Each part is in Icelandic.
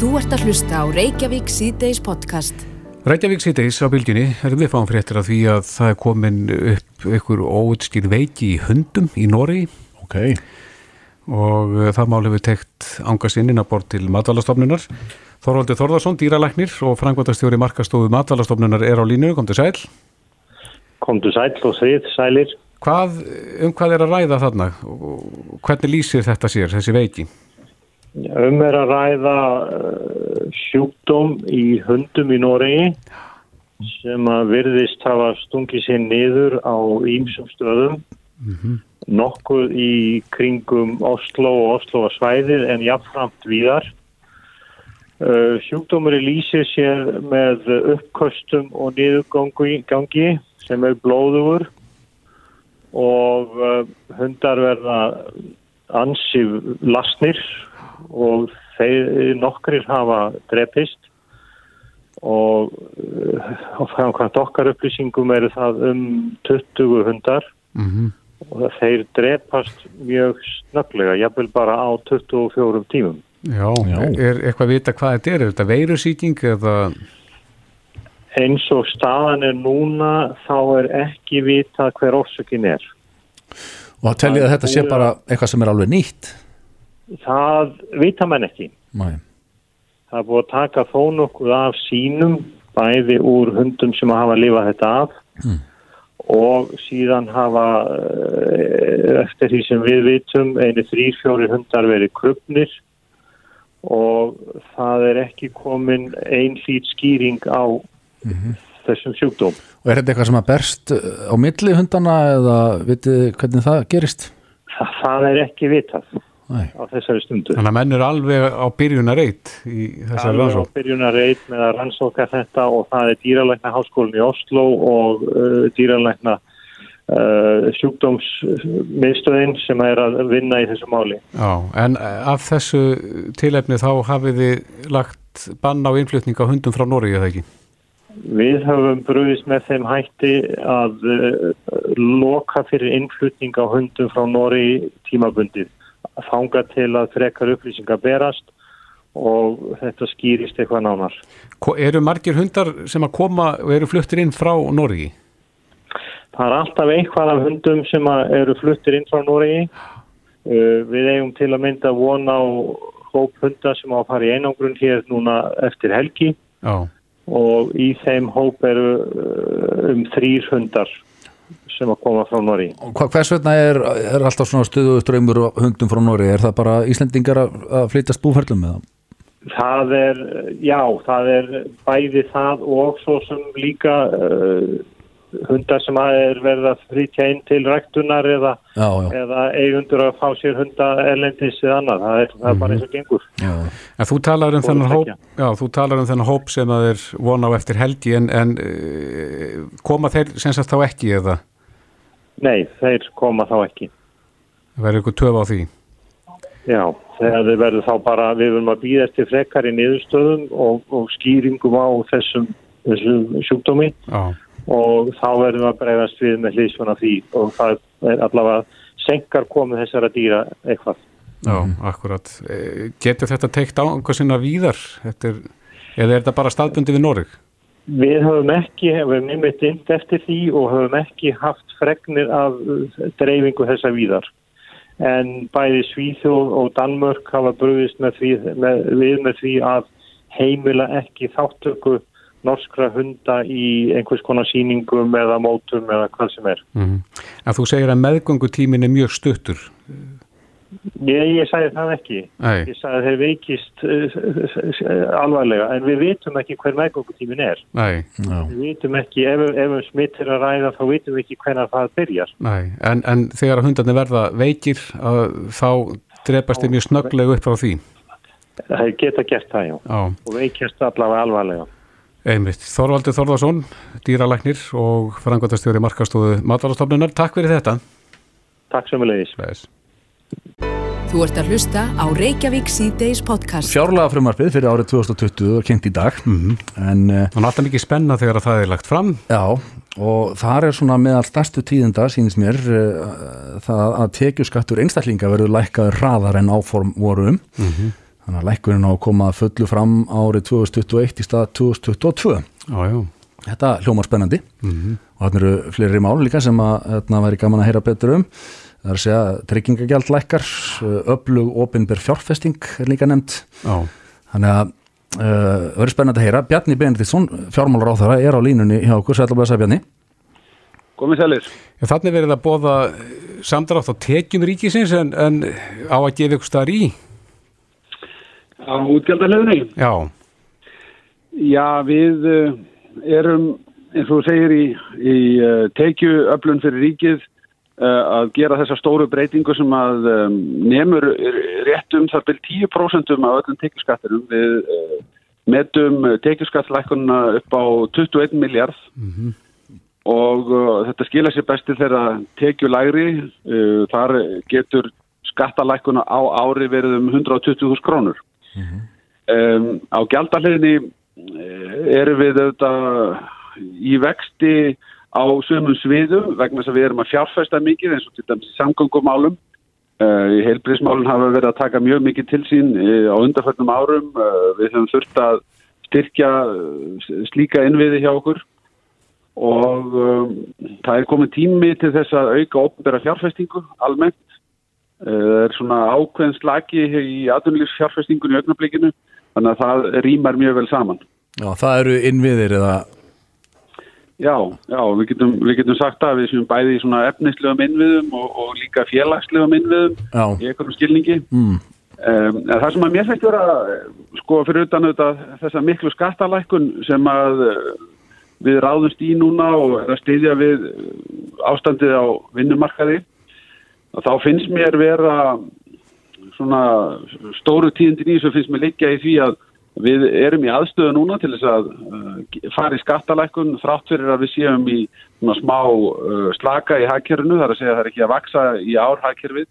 Þú ert að hlusta á Reykjavík C-Days podcast. Reykjavík síðdeis á bylginni erum við fáum fréttir af því að það er komin upp ykkur óutskýr veiki í hundum í Nóri Ok, og uh, það mál hefur tekt ánga sinnin að bort til matvælastofnunar. Þorvaldi Þorðarsson, dýralæknir og frangvandastjóri markastofu matvælastofnunar er á línu, kom til sæl. Komdu sæl og þrið sælir. Hvað, um hvað er að ræða þarna? Og Hvernig lýsir þetta sér, þessi veiki? Um er að ræða uh, sjúkdóm í hundum í Noregi sem að virðist hafa stungið sér niður á ímsum stöðum. Nokkuð í kringum Oslo og Oslo svæðið en jafnframt víðar. Uh, sjúkdómur lýsir sér með uppkostum og niðurgangi sem er blóðugur og uh, hundar verða ansi lasnir og þeir nokkrir hafa drepist og uh, framkvæmt okkar upplýsingum eru það um 20 hundar Mm og þeir drepast mjög snögglega, jafnvel bara á 24 tímum. Já, Já. er eitthvað að vita hvað þetta er? Er þetta veirusýking eða... Eins og staðan er núna þá er ekki vitað hver orsökin er. og að tellið að þetta sé bara eitthvað sem er alveg nýtt Það vita menn ekki. Nei. Það er búið að taka þó nokkuð af sínum, bæði úr hundum sem hafa lifað þetta af og síðan hafa eh, eftir því sem við vitum einu þrýr, fjóri hundar verið krupnir og það er ekki komin einlít skýring á þessum sjúkdóm. og er þetta eitthvað sem að berst uh, á milli hundana eða vitið hvernig það gerist Það, það er ekki vitað Nei. á þessari stundu. Þannig að menn eru alveg á byrjunareit í þessari Alveg á rannsók. byrjunarreit með að rannsóka þetta og það er dýralækna háskólinn í Oslo og uh, dýralækna uh, sjúkdómsmiðstöðin sem er að vinna í þessu máli. Já, en af þessu tilefni þá hafið þið lagt bann á innflutning á hundum frá Nóri, eða ekki? Við höfum brúðist með þeim hætti að uh, loka fyrir innflutning á hundum frá Nóri tímabundið. Fanga til að frekar upplýsingar berast og þetta skýrist eitthvað nánar. Eru margir hundar sem að koma og eru fluttir inn frá Nóri? Það er alltaf eitthvað af hundum sem að eru fluttir inn frá Noregi. Uh, við eigum til að mynda von á hóp hunda sem á að fara í einangrun hér núna eftir helgi Já, og í þeim hóp eru uh, um þrýr hundar sem að koma frá Noregi. og hva, hvers vegna er, er alltaf svona stöðu ströymur og hundum frá Nóri er það bara Íslendingar að flytast búferlum með það Það er, já, það er bæði það og svo sem líka uh, hundar sem að er verið að flytja inn til ræktunar eða, já, já, eða eigundur að fá sér hunda erlendis eða annað. Það er, það er bara eins og gengur. já. en þú talar um þennan hóp, þú talar um þennan hóp sem að er von á eftir helgi en, en uh, koma þeir sem sagt þá ekki eða Nei, þeir koma þá ekki. verður ykkur töf á því? Já, þegar þið verður þá bara, við verðum að býða eftir frekar í niðurstöðum og, og skýringum á þessum, þessum sjúkdómi Já, og þá verðum við að bregðast við með hlýsvona því og það er allavega senkar komið þessara dýra eitthvað. já, akkurat. Eh, Getur þetta teikt á einhver sinna víðar? Er, eða er þetta bara staðbundi við Nóri? Við höfum ekki, hefum einmitt inn eftir því og höfum ekki haft fregnir af uh, dreifingu þessa víðar. En bæði Svíþjóð og Danmörk hafa brugðist með því, með, við með því að heimila ekki þáttöku norskra hunda í einhvers konar sýningum eða mótum eða hvað sem er. Mm. En þú segir að meðgöngutímin er mjög stuttur. Ég, ég sagði það ekki. Nei, Ég sagði að þeir veikist uh, uh, alvarlega en við vitum ekki hver meðgöngutímin er. Við vitum ekki, ef, ef um smitt er að ræða þá vitum við ekki hvenar það byrjar. nei. En, en þegar að hundarnir verða veikir að, þá drepast þeir mjög snögglega upp frá því. Það geta gert það, já. Já, Og veikjast allavega alvarlega. Einmitt. Þorvaldur Þorðarsson, dýralæknir og frangvöldastjóri markastóðu matalastofnunar. Takk fyrir þetta. Takk sömulegis. Leis. Þú ert að hlusta á Reykjavík C-Days podcast. fjárlega frumarfið fyrir árið 2020 var kynnt í dag Mhm. en uh, Þannig alltaf mikið spenna þegar að það er lagt fram. Já, og þar er svona meðal stærstu tíðinda, sínist mér, uh, það að tekjuskattur einstaklinga verður lækkaður hraðar en áform voru um. Mhm. Þannig að lækkunin á að koma að fullu fram árið 2021 í stað 2022. Já, já. Þetta hljómar spennandi og þarna eru fleiri mál líka sem að þarna væri gaman að heyra betur um. Það er að segja tryggingagjald lækkar, öflug opinber fjárfesting er líka nefnt. Já, Þannig að uh, verður spennandi að heyra. Bjarni Benediktsson, fjármálar á þeirra, er á línunni hjá okkur. Sætla að segja Bjarni. Komið sælir. Þannig verið að bóða samdrátt á tekjum ríkisins en, en á að gefa ykkur staðar í. Á útgjaldaleðinni. Já, Já, við uh, erum, eins og þú segir, í, í uh, tekjuöflun fyrir ríkið uh, að gera þessa stóru breytingu sem að um, nemur rétt um þar byrj 10% af öllum tekjuskattinum. Við metum tekjuskattlækunna upp á 21 miljard og uh, þetta skila sér besti þegar tekjulægri. Uh, þar getur skattalækuna á ári verið um 120.000 krónur. Um, á gjaldahliðinni eh, erum við auðvitað í vexti á sömum sviðum vegna þess að við erum að fjárfæsta mikið eins og til dæmis í samgöngumálum. Uh, í heilbríðismálun hafa verið að taka mjög mikið til sín uh, á undarförnum árum. Uh, við höfum þurft að styrkja slíka innviði hjá okkur og um, það er komið tími til þess að auka ópenbæra fjárfæstingu almennt. Það er svona ákveðin slagi í atvinnulífsfjárfestingun í augnablikinu þannig að það rýmar mjög vel saman. Já, það eru innviðir eða Já, já, við getum, við getum sagt að við séum bæði í svona efnislegum innviðum og, og líka félagslegum innviðum Já. í einhverjum skilningi. mm, Um, það sem að mér finnst vera, eh, sko, fyrir utan auðvitað þessa miklu skattalækun sem að eh, við ráðumst í núna og er að styðja við eh, ástandið á vinnumarkaði, að þá finnst mér vera svona stóru tíðindin í þessu finnst mér liggja í því að við erum í aðstöðu núna til þess að uh, fara í skattalækun þrátt fyrir að við séum í smá uh, slaka í hagkerfinu, þar að segja að það er ekki að vaksa í ár hagkerfið.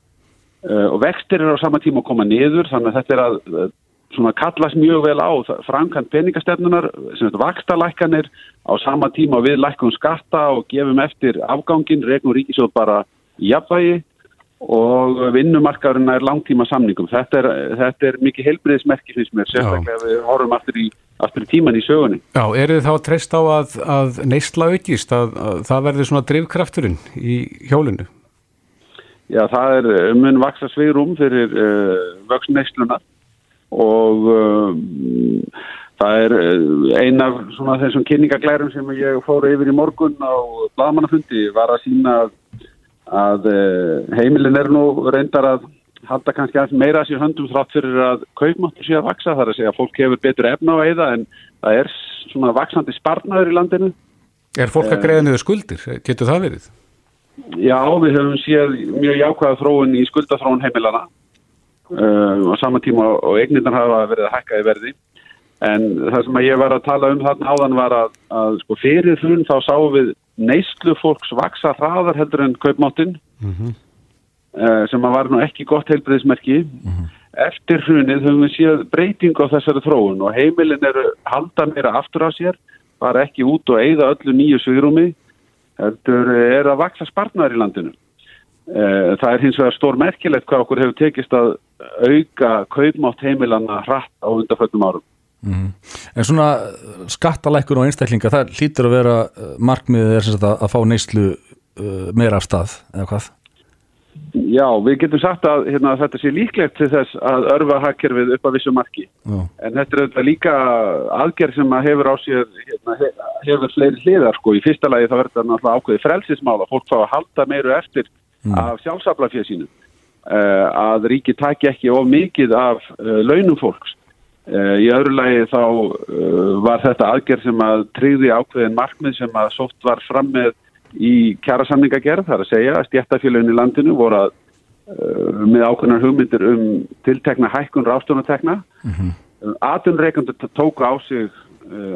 Uh, og vextir eru á sama tíma að koma niður þannig að þetta er að svona kallast mjög vel á framkvæmt peningastefnunar sem þetta vakstalækkanir á sama tíma við lækkum skatta og gefum eftir afgangin, regnum ríkisjóð bara jafnvægi og vinnumarkaðurinn er langtíma samningum. Þetta er, þetta er mikið heilbriðismerki finnst mér, sérstaklega við horfum aftur í, aftur í tíman í sögunni. já, eru þið þá að treysta á að, að neysla aukist, að, að það verði svona drifkrafturinn í hjólinu? Já, það er uh, mun vaksa sveirum fyrir uh, vöxn neyslunar og um, það er uh, ein af svona þessum kynningaglærum sem ég fór yfir í morgun á bladamannafundi var að sína að, að uh, heimilin er nú reyndar að halda kannski aðeins meira að sér höndum þrátt fyrir að kaupmáttur sé að vaksa þar að segja að fólk hefur betur efna á eða en það er svona vaksandi sparnaður í landinu Er fólk að greiða niður skuldir? Getur það verið? Já, við höfum séð mjög jákvæða þróun í skuldaþróun heimilana uh, á sama tíma og eignirnar hafa verið að hækka í verði en það sem að ég var að tala um þarna áðan var að, að sko, fyrir hrun þá sáum við neyslu fólks vaksa hraðar heldur en kaupmáttin uh, sem að var nú ekki gott heilbriðismerki eftir hrunið höfum við séð breytingu á þessari þróun og heimilin eru halda meira aftur á sér bara ekki út og eigða öllu nýju svigrúmi heldur er að vaksa spartnaður í landinu. Eh, Það er hins vegar stór merkilegt hvað okkur hefur tekist að auka kaupmátt heimilanna hratt á undarföldum árum. En svona skattalækkun og einstaklinga, það hlýtur að vera uh, markmiðið er sem sagt að, fá neyslu uh, meira af stað, eða hvað? Já, við getum sagt að hérna, þetta sé líklegt til þess að örfa hagkerfið upp að vissu marki. Já. En þetta er auðvitað líka aðgerð sem að hefur á sér, hérna, he- hefur fleiri hliðar sko. Í fyrsta lagi þá verður þetta náttúrulega ákveði frelsismála. Fólk fá að halda meiru eftir af sjálfsaflafjöð sínu. Uh, að ríki taki ekki of mikið af uh, launum fólks. Uh, í öðru lagi þá uh, var þetta aðgerð sem að tryggði ákveðin markmið sem að sótt var fram með í kjærasamningagerð, þar að segja að stjættafélagin í landinu voru að uh, með ákveðnar hugmyndir um tiltekna hækkun ráfstónatekna. Mm Atunreikandur tóku á sig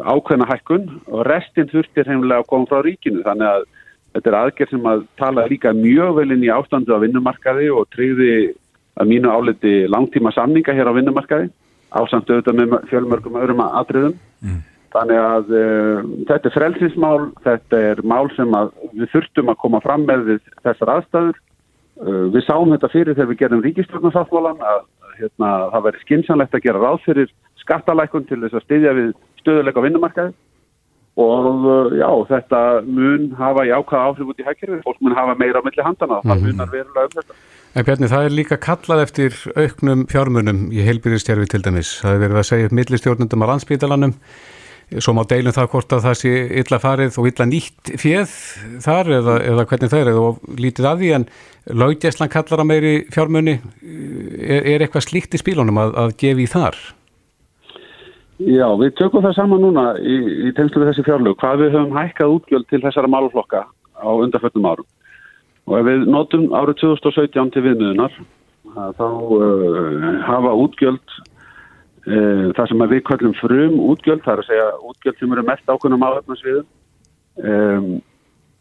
ákveðna hækkun og restin þurftir heimlega að koma frá ríkinu. Þannig að þetta er aðgerð sem að tala líka mjög vel inn í ástandu á vinnumarkaði og tryggði að mínu áliti langtíma samninga hér á vinnumarkaði ásamt auðvitað með fjölmörgum öðrum atriðum. Þannig að uh, þetta er frelsinsmál, þetta er mál sem við þurftum að koma fram með við þessar aðstæður. Uh, við sáum þetta fyrir þegar við gerum ríkistjórnarsáttmálan að hérna, það væri skinsanlegt að gera ráð fyrir skattalækun til þess að styðja við stöðuleika vinnumarkaði og uh, já, þetta mun hafa jákvæða áhrif út í hækkerfi, fólk mun hafa meira á milli handana, það Mhm. munar verulega um þetta. En Bjarni, það er líka kallað eftir auknum fjármunum í heilbyrðistjærfi til dæmis. Það er verið að segja upp millistjórnundum á landsbítalanum. Svo má deilum það hvort að það sé illa farið og illa nýtt fjöð þar eða, eða hvernig það er eða lítið að því en lögdæslan kallar að meiri fjármunni. Er, er eitthvað slíkt í spílunum að, að gefa í þar? Já, við tökum það saman núna í, í tengslu við þessi fjárlög, hvað við höfum hækkað útgjöld til þessara málflokka á undarföldum árum. Og ef við notum árið 2017 til viðmiðunar, þá uh, hafa útgjöld, uh, það sem við kallum frum útgjöld, það er að segja útgjöld sem eru mest ákveðnum áöfnarsviðum, um,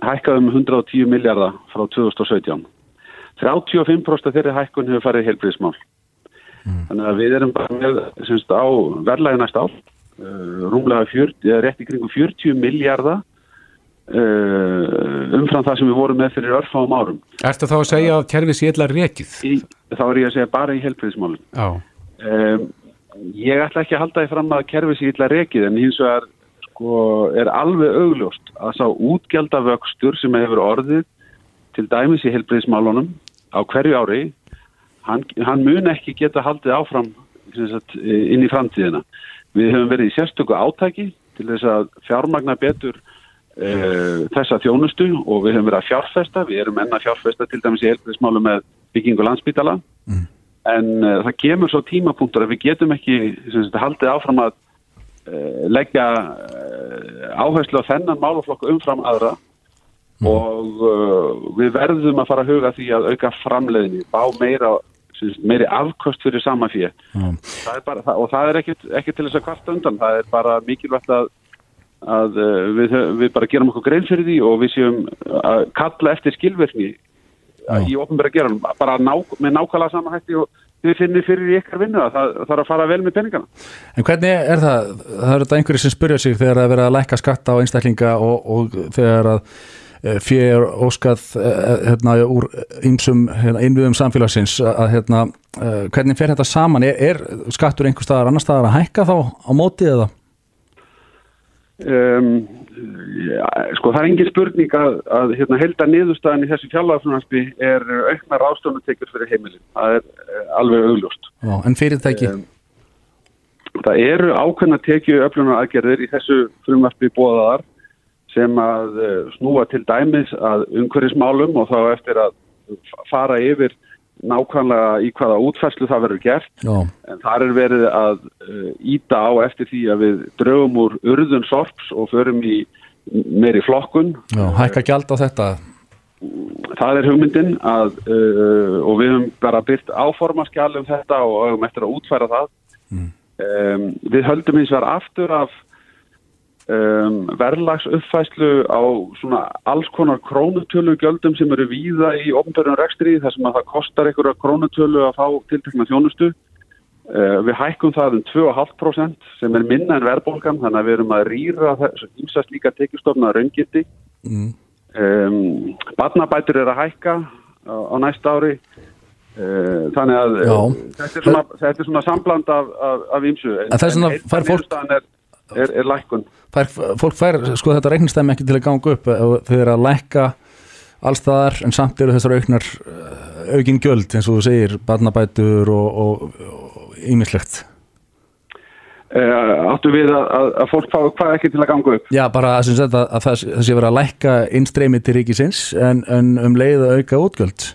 hækkað um 110 miljardar frá 2017. 35% af þeirri hækkun hefur farið heilbríðismál. Þannig að við erum bara með semst, á verðlægi næst ár, uh, rúmlega 40, eða rétt í kringum 40 miljardar umfram það sem við vorum með fyrir örfáum árum. Ertu þá að segja að kerfið sé illa rekið? Í, þá er ég að segja bara í helbriðismálum. Já. Um, ég ætla ekki að halda því fram að kerfið sé illa rekið en hins vegar sko, er alveg augljóst að sá útgjaldavöxtur sem hefur orðið til dæmis í helbriðismálunum á hverju ári hann, hann mun ekki geta haldið áfram sagt, inn í framtíðina. Við höfum verið í sérstöku átæki til þess að fjármagna betur þessa þjónustu og við höfum verið að fjárfesta, við erum enna fjárfesta til dæmis í helbriðismálu með byggingu landsbítala en uh, það kemur svo tímapunktur að við getum ekki sagt, haldið áfram að uh, leggja uh, áherslu á þennan málaflokk umfram aðra. Og uh, við verðum að fara að huga því að auka framleiðinni, bá meira sagt, meiri afköst fyrir sama fyrir það, og það er ekki, ekki til þess að kvarta undan, það er bara mikilvægt að, að uh, við, við bara gerum okkur grein fyrir því og við séum að kalla eftir skilverkni í ofnbæra geran, bara ná, með nákvæmlega sama hætti og við finnum fyrir í ykkar vinnu að það, er að fara vel með peningana. En hvernig er það? Það eru þetta einhverju sem spyrja sig þegar það er verið að lækka skatta á einstaklinga og, og þegar að fyrir óskað eh, hérna, úr ýmsum hérna, innviðum samfélagsins að hérna, eh, hvernig fer þetta saman? Er, er skattur einhver staðar annar staðar að hækka þá á móti eða? Um, ja, sko það er engin spurning að, að hérna, helda niðurstaðan í þessu fjárlagafrunaspi er aukna ráðstöfnutekjur fyrir heimilin. Það er uh, alveg augljóst. Já, en fyrirtæki? Um, það eru ákveðna tekju öflunar aðgerðir í þessu frumvarpi bóðaðar sem að uh, snúa til dæmis að umhverfismálum og þá eftir að fara yfir nákvæmlega í hvaða útfærslu það verður gert. Já, En þar er verið að íta á eftir því að við draugum úr urðun sorps og förum í meiri flokkun. já, hækka gjald á þetta? Það er hugmyndin að, uh, og við höfum bara byrt áformaskjal um þetta og höfum eftir að útfæra það. Um, við höldum eins og er aftur af um, verðlags uppfæslu á svona alls konar krónutölu gjöldum sem eru víða í ofnbjörnum rekstri þar sem að það kostar einhverja krónutölu að fá tiltekna þjónustu. Uh, við hækkum það um 2,5% sem er minna en verðbólgan þannig að við erum að rýra þessu ímsast líka tekjustofna raungiti. Mm. Um, barnabætur er að hækka á, á næsta ári uh, þannig að þetta, er svona, þetta er svona sambland af, ímsu En þess vegna fær fólk- er, er, er lækkun Fær, fólk fær sko þetta reiknistæmi ekki til að ganga upp og þau eru að lækka allstaðar en samt eru þessar auknar eh, aukin gjöld eins og þú segir barnabætur og ímislegt uh, áttu við að, að, að fólk fá hvað ekki til að ganga upp? Já, bara að, að, að, að það sé verið að lækka innstreymi til ríkisins en, en um leið að auka útgjöld.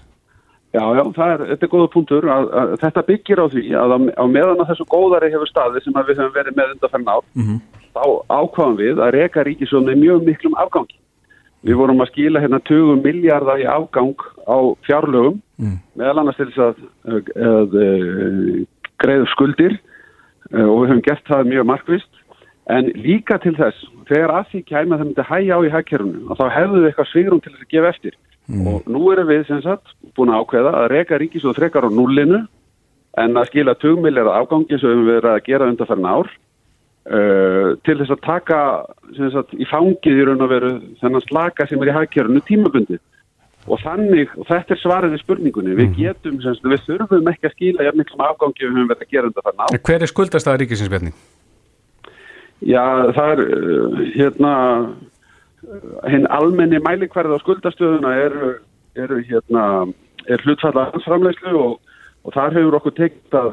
Já, já, er, þetta er góða punktur að, að þetta byggir á því að á, á meðan að þessu góðari hefur staði sem við höfum verið með undanferna ár Mhm. Þá ákváðum við að reka ríkisjóð með mjög miklum afgangi. Við vorum að skila hérna 20 miljardar í afgang á fjárlögum Mm. meðal annars til þess að, að, að, upp skuldir eh, og við höfum gert það mjög markvist en líka til þess þegar að því kæmi að það myndi hægja á í hækkerfunu og þá hefðu við eitthvað svigrum til þess að gefa eftir og nú erum við sem sagt búin að ákveða að reka ríkisjóð frekar á nullinu en að skila 20 miljardar afgangi sem við höfum verið að gera undanferna ár uh, til þess að taka sagt, í fangið í raun og veru þennan slaka sem er í hagkerfunu tímabundi og þannig, og þetta er svarið í spurningunni, við getum, semst, við þurfum ekki að skila jafn miklum afgangi við höfum verið að gera þetta þannig á. Hver er skuldastæða ríkisins Bjarni? Já, það er uh, hérna hinn almenni mælikvarð á skuldastöðuna eru, eru hérna er hlutfalla hansframleyslu og, og þar hefur okkur tekið að,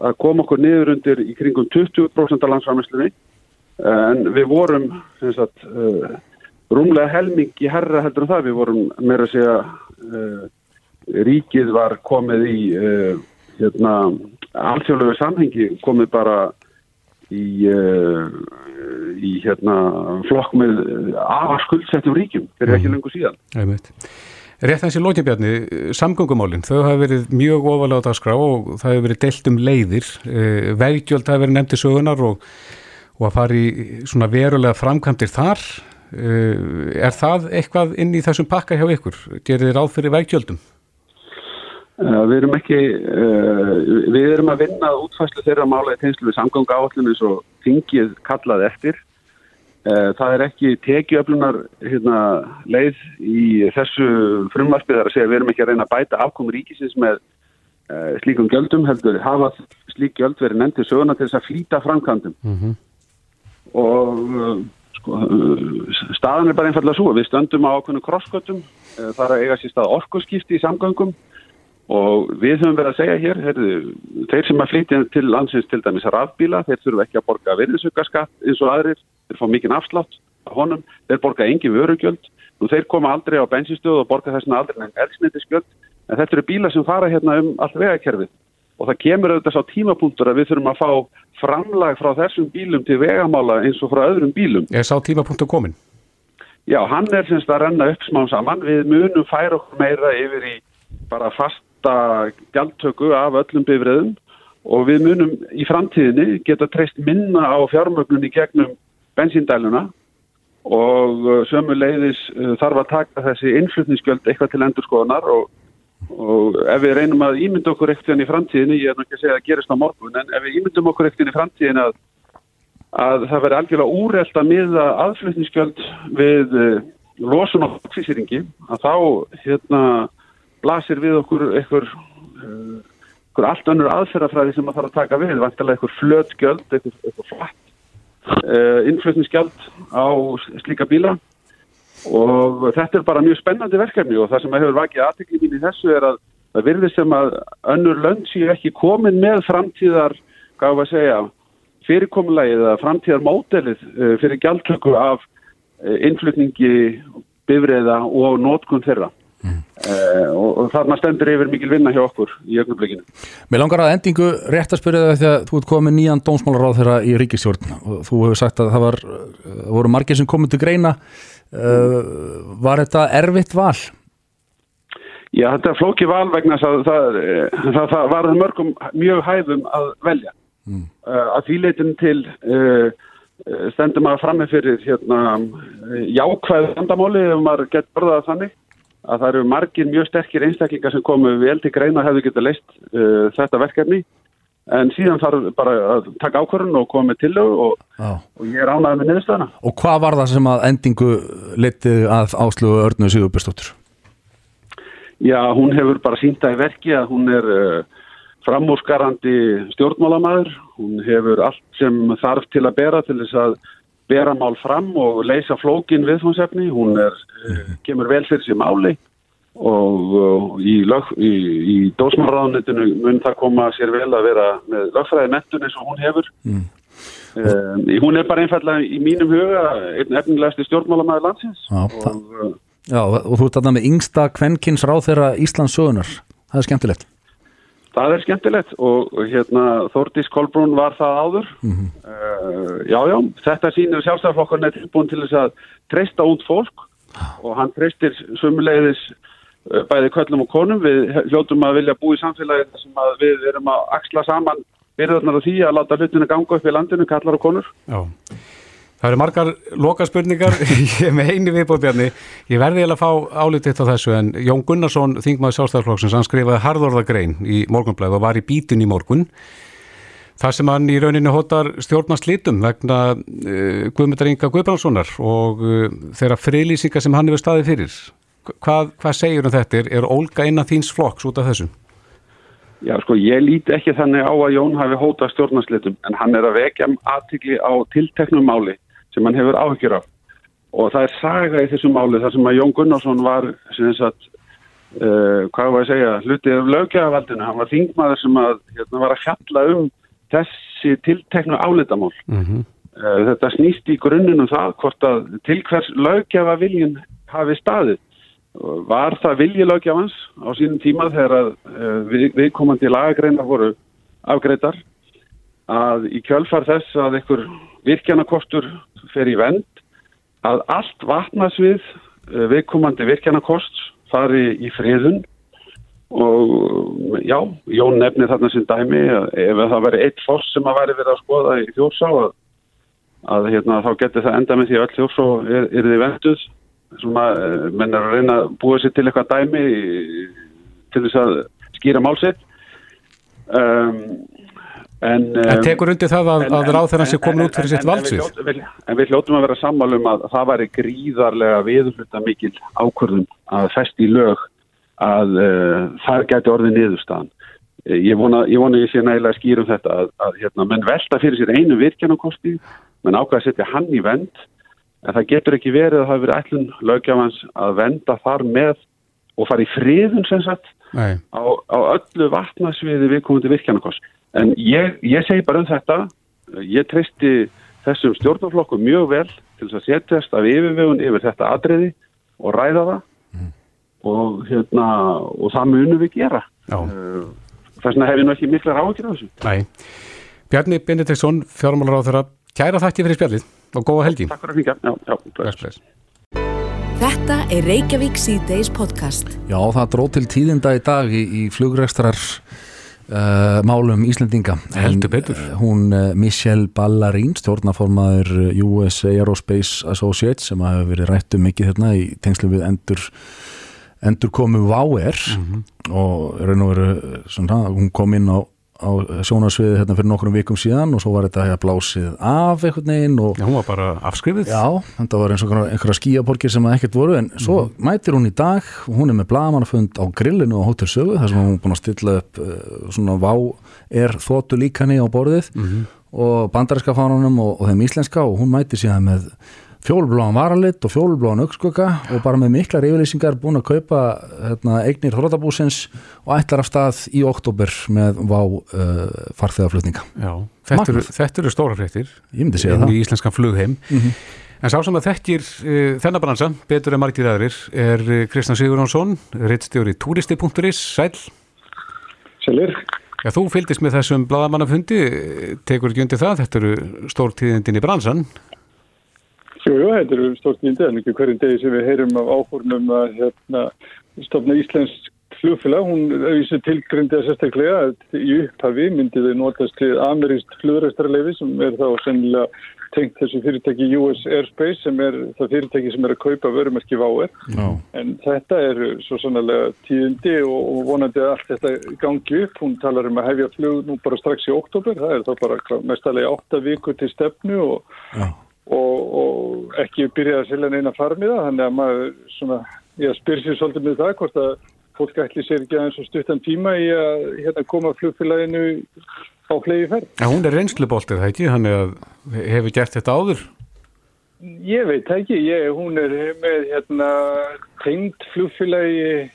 að koma okkur niður undir í kringum 20% af landsframleyslunni en við vorum sagt, uh, rúmlega helmingi herra heldur en það, við vorum meira að segja uh, ríkið var komið í uh, hérna alþjóðlegu samhengi komið bara í, uh, í hérna flokk með afar skuldsettum ríkjum fyrir ekki lengur síðan. Einmitt. Rétt þessi lókjabjarni, samgöngumálinn, þau hafa verið mjög ofalega á dagskrá og það hefur verið deilt um leiðir, veggjöld hafa verið nefndi sögunar og, og að fara í svona verulega framkvæmdir þar. Er það eitthvað inn í þessum pakka hjá ykkur? Gerir þið ráð fyrir veggjöldum? Við erum ekki, við erum að vinna útfæslu þeirra mála í tegnslu við samgöngu áallinu eins og þingið kallaði eftir. Það er ekki tekiöflunar hérna, leið í þessu frumvarpið þar að segja við erum ekki að reyna að bæta afkomi ríkisins með uh, slíkum gjöldum heldur hafa slík gjöld verið nefndið söguna til þess að flýta framkvæmdum. Mm -hmm. og uh, sko, uh, staðan er bara einfallega svo við stöndum á ákveðinu krossköttum uh, þar að eiga sér stað orkuskipti í samgöngum. Og við höfum verið að segja hér heyrðu, þeir sem að flytja til landsins til dæmis rafbíla, þeir þurfu ekki að borga virðisugaskatt eins og aðrir, þeir fá mikinn afslátt á honum, þeir borga engi vörugjöld nú þeir koma aldrei á bensinstöðu og borga þessna aldrei en elsnættisgjöld en þetta eru bíla sem fara hérna um allt vegakerfið og það kemur auðvitað sá tímapunktur að við þurfum að fá framlag frá þessum bílum til vegamála eins og frá öðrum bílum. Er sá tímapunktur komin? Já, hann er semst að renna upp smá saman. Við munum færa okkur meira yfir í bara fasta gjaldtöku af öllum bifriðum og við munum í framtíðinni geta treyst minna á fjármögnunni gegnum bensíndæluna og uh, sömu leiðis uh, þarf að taka þessi innflutningsgjöld eitthvað til endurskoðunar og og ef við reynum að ímynda okkur ekkert í framtíðinni, ég er náttúrulega ekki að segja að gerist á morgun en ef við ímyndum okkur ekkert í framtíðin að, að það veri algjörlega úrelt að miða aðflutningsgjöld við uh, losun og oxísýringi að þá hérna blasir við okkur einhver allt önnur aðferðafræði sem að fara að taka við, vantilega einhver flötgjöld, einhver flatt uh, innflutningsgjöld á slíka bíla og þetta er bara mjög spennandi verkefni og það sem hefur vakið aðtekli mín í þessu er að það virðir sem að önnur lönd séu ekki komin með framtíðar, hvað var að segja, fyrirkomulegið eða framtíðar mótelið fyrir gjaldtöku af innflutningi, bifriða og nótkun þeirra. Uh, og, og þarna stendur yfir mikil vinna hjá okkur í ögnublikinu. Mér langar að endingu rétt að spyrja það því að þú ert komið nýjan dómsmálaráð þeirra í ríkisjórn og þú hefur sagt að það var, voru margir sem komið til greina uh, var þetta erfitt val? Já, þetta er flóki val vegna það, það, það, það var mörgum mjög hæfum að velja mm. uh, að því leitin til stendum að frammi fyrir hérna, jákvæð vandamáli ef maður gett börðað þannig að það eru margir mjög sterkir einstaklingar sem komu vel til greina hefðu getið leist uh, þetta verkefni en síðan þarf bara að taka ákvörðun og koma með tillög og, og ég er ánæðið með niðurstöðana. Og hvað var það sem að endingu letið að áslugu Örnu Sigurbjörnsdóttur? Já, hún hefur bara sínta í verki að hún er uh, framúsgarandi stjórnmálamæður, hún hefur allt sem þarf til að bera til þess að bera mál fram og leysa flókin viðfónsefni, hún er, kemur vel fyrir sér máli og, í, í, í dósmáraðanitinu mun það koma sér vel að vera með lögfræði nettun eins og hún hefur. Mm. Um, hún er bara einfallega í mínum huga einn efnilegasti stjórnmálamæður landsins. Já, og, já, og þú ert aðnað með yngsta kvenkins ráð þeirra Íslands sögunar. Það er skemmtilegt. Það er skemmtilegt og hérna Þórdís Kolbrún var það áður. Mm -hmm. uh, já, já, þetta sínir sjálfstæðarflokkurinn er tilbúin til þess að treysta út fólk og hann treystir sumulegðis uh, bæði köllum og konum. Við hljóttum að vilja bú í samfélagi sem við erum að axla saman byrðarnar á því að láta hlutinu ganga upp í landinu, kallar og konur. Já. Það eru margar loka spurningar, ég með eini viðbóðbjarni, ég verði eiginlega að fá álítið á þessu en Jón Gunnarsson, þingmaður sjálfstæðarflokksins, hann skrifaði harðorðagrein í morgunblæð og var í bítun í morgun. Það sem hann í rauninu hótar stjórnast litum vegna uh, Guðmundar Inga Guðbrandssonar og uh, þeirra friðlýsingar sem hann hefur staðið fyrir. hvað, hvað segir um þetta? Er, Olga innan þíns flokks út af þessum? Já, sko, ég líti ekki þannig á að Jón hafi hóta stjórnarslitum en hann er að vekja aðtikli á tilteknum máli sem hann hefur áhyggjur af. Og það er saga í þessu máli þar sem að Jón Gunnarsson var sem þess að uh, hvað var að segja, hlutið af lögjafaldinu, hann var þingmaður sem að hérna, var að fjalla um þessi tilteknu álitamál. Mm -hmm. uh, þetta snýst í grunninu það hvort að til hvers lögjafa viljin hafi staðið. Var það viljilögjafans á sínum tíma þegar að uh, við, viðkomandi lagagreina voru afgreitar að í kjölfar þess að einhver virkjanakostur fer í vend að allt vatnasvið uh, viðkomandi virkjanakost fari í friðun. Og já, Jón nefni þarna sem dæmi ef það væri eitt foss sem að væri verið að skoða í þjórsá að, að hérna, þá getur það enda með því að öll þjórsá er, er þið venduð eh, menn er að reyna að búa sér til eitthvað dæmi til þess að skýra málsitt um, en, En tekur undir það að, að ráð þeirra sé komin út fyrir sitt valdsvið? en En við hljóttum að vera sammálum að það væri gríðarlega viðhluta mikil ákvörðum að fest í lög að uh, það gæti orðið niðurstaðan. Eh, Ég vona, ég sé nægilega skýrum þetta að, að hérna, menn velta fyrir sér einu virkjanakosti, menn ákveða að setja hann í vend, en það getur ekki verið að það verið ætlun lögjafans að venda þar með og fara í friðun sem sagt. Á, á öllu vatnasviði viðkomandi virkjanakost. En ég, ég segi bara um þetta, ég treysti þessum stjórnarflokkum mjög vel til þess að setjast af yfirvegun yfir þetta atriði og ræða það og, hérna, og það munum við gera. Uh, Þess vegna hef ég nú ekki mikla ráðgjur á þessu. Nei. Bjarni Benediktsson, fjármálar á þeirra, kæra þakki fyrir spjallið og góða helgi. Takk fyrir að fengja. Já, já. Þetta er Reykjavík C-Days podcast. Já, það dróð til tíðinda í dag í, í flugrekstrar uh, málum Íslendinga. Heldur betur. Uh, hún uh, Michelle Ballarín, stjórnaformaður US Aerospace Associates sem hafa verið rættu mikið hérna í tengslu við endur endur komu Váer og raun og veru svona, hún kom inn á, á sjónarsviði hérna fyrir nokkrum vikum síðan og svo var þetta hérna blásið af einhvern veginn og Já, hún var bara afskrifið. Já, þetta var eins og einhverja- skíaborgir sem að ekkert voru en svo mætir hún í dag. Og hún er með blagamannafund á grillinu á Hotel Sögu þar sem hún er búin að stilla upp uh, svona vá er þóttu líkani á borðið og bandarinska fánunum og, og þeim íslenska og hún mætir síðan með fjólubláan varalit og fjólubláan augskugga og bara með miklar yfirlýsingar búin að kaupa hérna, eignir hrótabúsins og ætlar af stað í oktober með vá uh, farþeðaflutninga. Já, þetta eru, þetta eru stóra fréttir Ég myndi segja inn það. í íslenskan flugheim. En sá sem að þekkir uh, þennan bransa, betur en margir aðrir, er uh, Kristján Sigurjónsson, reittstjóri turisti.is, sæl. Sælir. Já, þú fylgdist með þessum bladamannafundi, tekur ekki undir það, þetta eru stór tíðindin í bransan. Jú, jú, þetta eru stórt nýndi en ekki hverjum degi sem við heyrum af áhórnum að hérna, stofna Íslensk flugfélag. Hún auðvitað tilgrindi að sérstaklega að í upphafi myndi þau notast til ameríst flugræstarleifi sem er þá sennilega tengt þessu fyrirtæki US Airspace sem er það fyrirtæki sem er að kaupa vörumerki váer. Já. En þetta er svo sannlega tíðindi og, vonandi að allt þetta gangi upp. Hún talar um að hefja flug nú bara strax í oktober. Það er þá bara mestalega átta vikur til stefnu og Já. Og, og ekki byrja að selja neina farmiða þannig að maður svona, ég spyr sér svolítið með það hvort að fólk ætli sér ekki aðeins og stuttan tíma í að hérna, koma flugfélaginu á flegi ferð. En hún er reynsluboltið, það ekki, hann hefur gert þetta áður. Ég veit það ekki, ég, hún er með hérna, tengd flugfélagi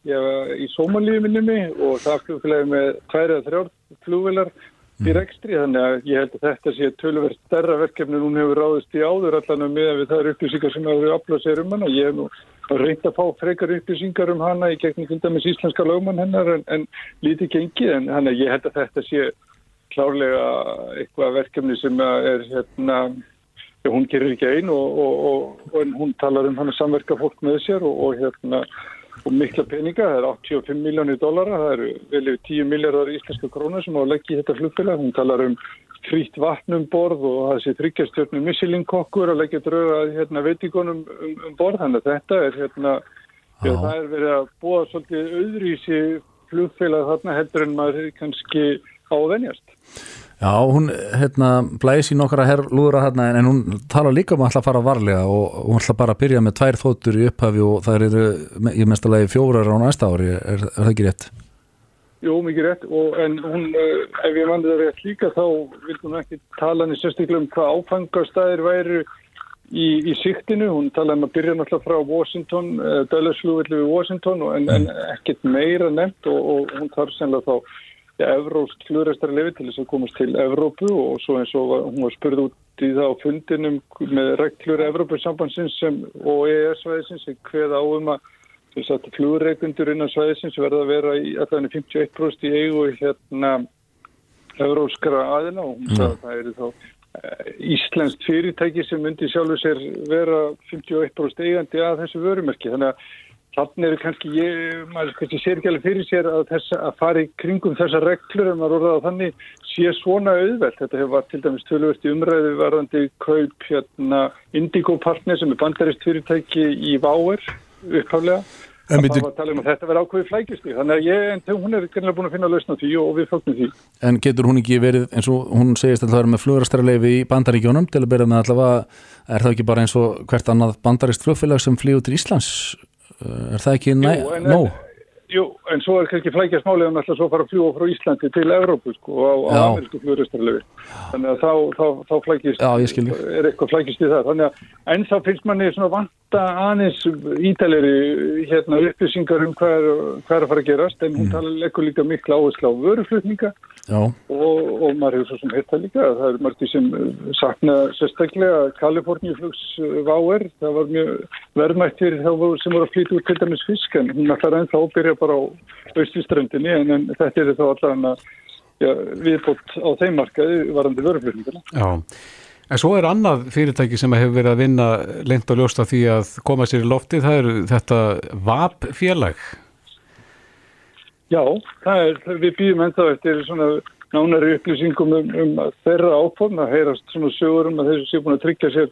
í Sómalíu minnumi og það flugfélagi með tvær eða þrjár flugvélar í rekstri þannig að ég held að þetta sé tölverð stærra verkefni en hún hefur ráðist í áður allan með það eru upplýsingar sem hefur aflað sér um hana. Ég hef nú reynd að fá frekar upplýsingar um hana í dæmis íslenska lögmann hennar en, en lítið gengið en hann ég held að þetta sé klárlega eitthvað verkefni sem er hérna hún gerir ekki einn og, og, og, og hún talar um hann að samverka fólk með sér og, og hérna og mikla peninga, það er 85 miljónir dólara, það eru vel yfir 10 miljardar íslenska krónar sem á að leggja í þetta flugfélag, hún talar um frýtt vatnum borð og það sé þryggjastjörnum Michelin-kokkur að leggja drauga hérna, veitíkonum um, um borð, þannig að þetta er hérna, já, það er verið að búa svolítið auðrísi flugfélag þarna heldur en maður kannski á að venjast. Já, hún hérna okkar að herrlúðra hérna en hún tala líka um að að fara varlega og hún ætla bara að byrja með tvær þóttur í upphafi og það eru í mestalagi fjórar á næsta ári, er, er það ekki rétt? Jú, mikið rétt og en hún, uh, ef ég mandi það rétt líka þá vildi hún ekki tala henni sérstaklega um hvað áfangastæðir væri í, í siktinu, hún talaði um að byrja náttúrulega frá Washington, uh, Döllarslúvillu við Washington en, en ekkert meira nefnt og, og hún þarf sennilega þá evróst flugræstar lefi til þess að komast til Evrópu og svo eins og hún var spurð út í það á fundinum með reglur Evrópusambansins og EES-svæðisins sem hveð áum að flugreikundur innan svæðisins verða að vera í allavega 51% í eigu hérna evróskara aðina og hún sagði að það eru þá eh, Íslenskt fyrirtæki sem myndi sjálfur sér vera 51% eigandi að þessu vörumerki. Þannig að Þannig er kannski, ég, maður kannski sér ekki alveg fyrir sér að, þessa, að fara í kringum þessa reglur en maður orðað að þannig sé svona auðvelt. Þetta hefur til dæmis tölvöld í umræðu varðandi kaup hérna Indigo Partner sem er bandarist fyrirtæki í Váer upphaflega. En það var að tala um að þetta verði ákveði flækjusti. Þannig að ég, en hún er kannilega búin að finna að lausna því og við fólknum því. En getur hún ekki verið eins og hún segist að það er með flugurastarleifi í bandaríkjónum til að byrja með allavega, er það ekki bara eins og hvert annað bandarist flugfélag sem flýgur til Íslands er það ekki nóg? Jú, en svo er kannski flækjast málið um alltaf svo fara að fljúa frá Íslandi til Evrópu sko á, á amerísku fljóðristarlegu þannig að þá, þá, þá flækjast Já, er eitthvað flækjast í það. Þannig að en þá finnst manni svona vanta aðeins ítaleri hérna upplýsingar um hvað er, hvað er að fara að gerast en hún mm. tala ekkur líka mikla áherslu á vöruflutninga og, og maður hefur svo sem hitta líka það er margir sem sakna sérstaklega Kaliforníuflugs váer það var mjög verðmættir sem voru að flytja út til dæmis fisk en hún ætlar ennþá að byrja bara á austuströndinni en, en þetta er þá ja, viðbútt á þeim markaði varandi vöruflutninguna. Já, en svo er annað fyrirtæki sem hefur verið að vinna lengt og ljósta því að koma sér í lofti, það er þetta VAP félag. Já, er, við býðum ennþá eftir svona nánari upplýsingum um, um þeirra áform að heyrast svona sögur um að þessu sé búin að tryggja sér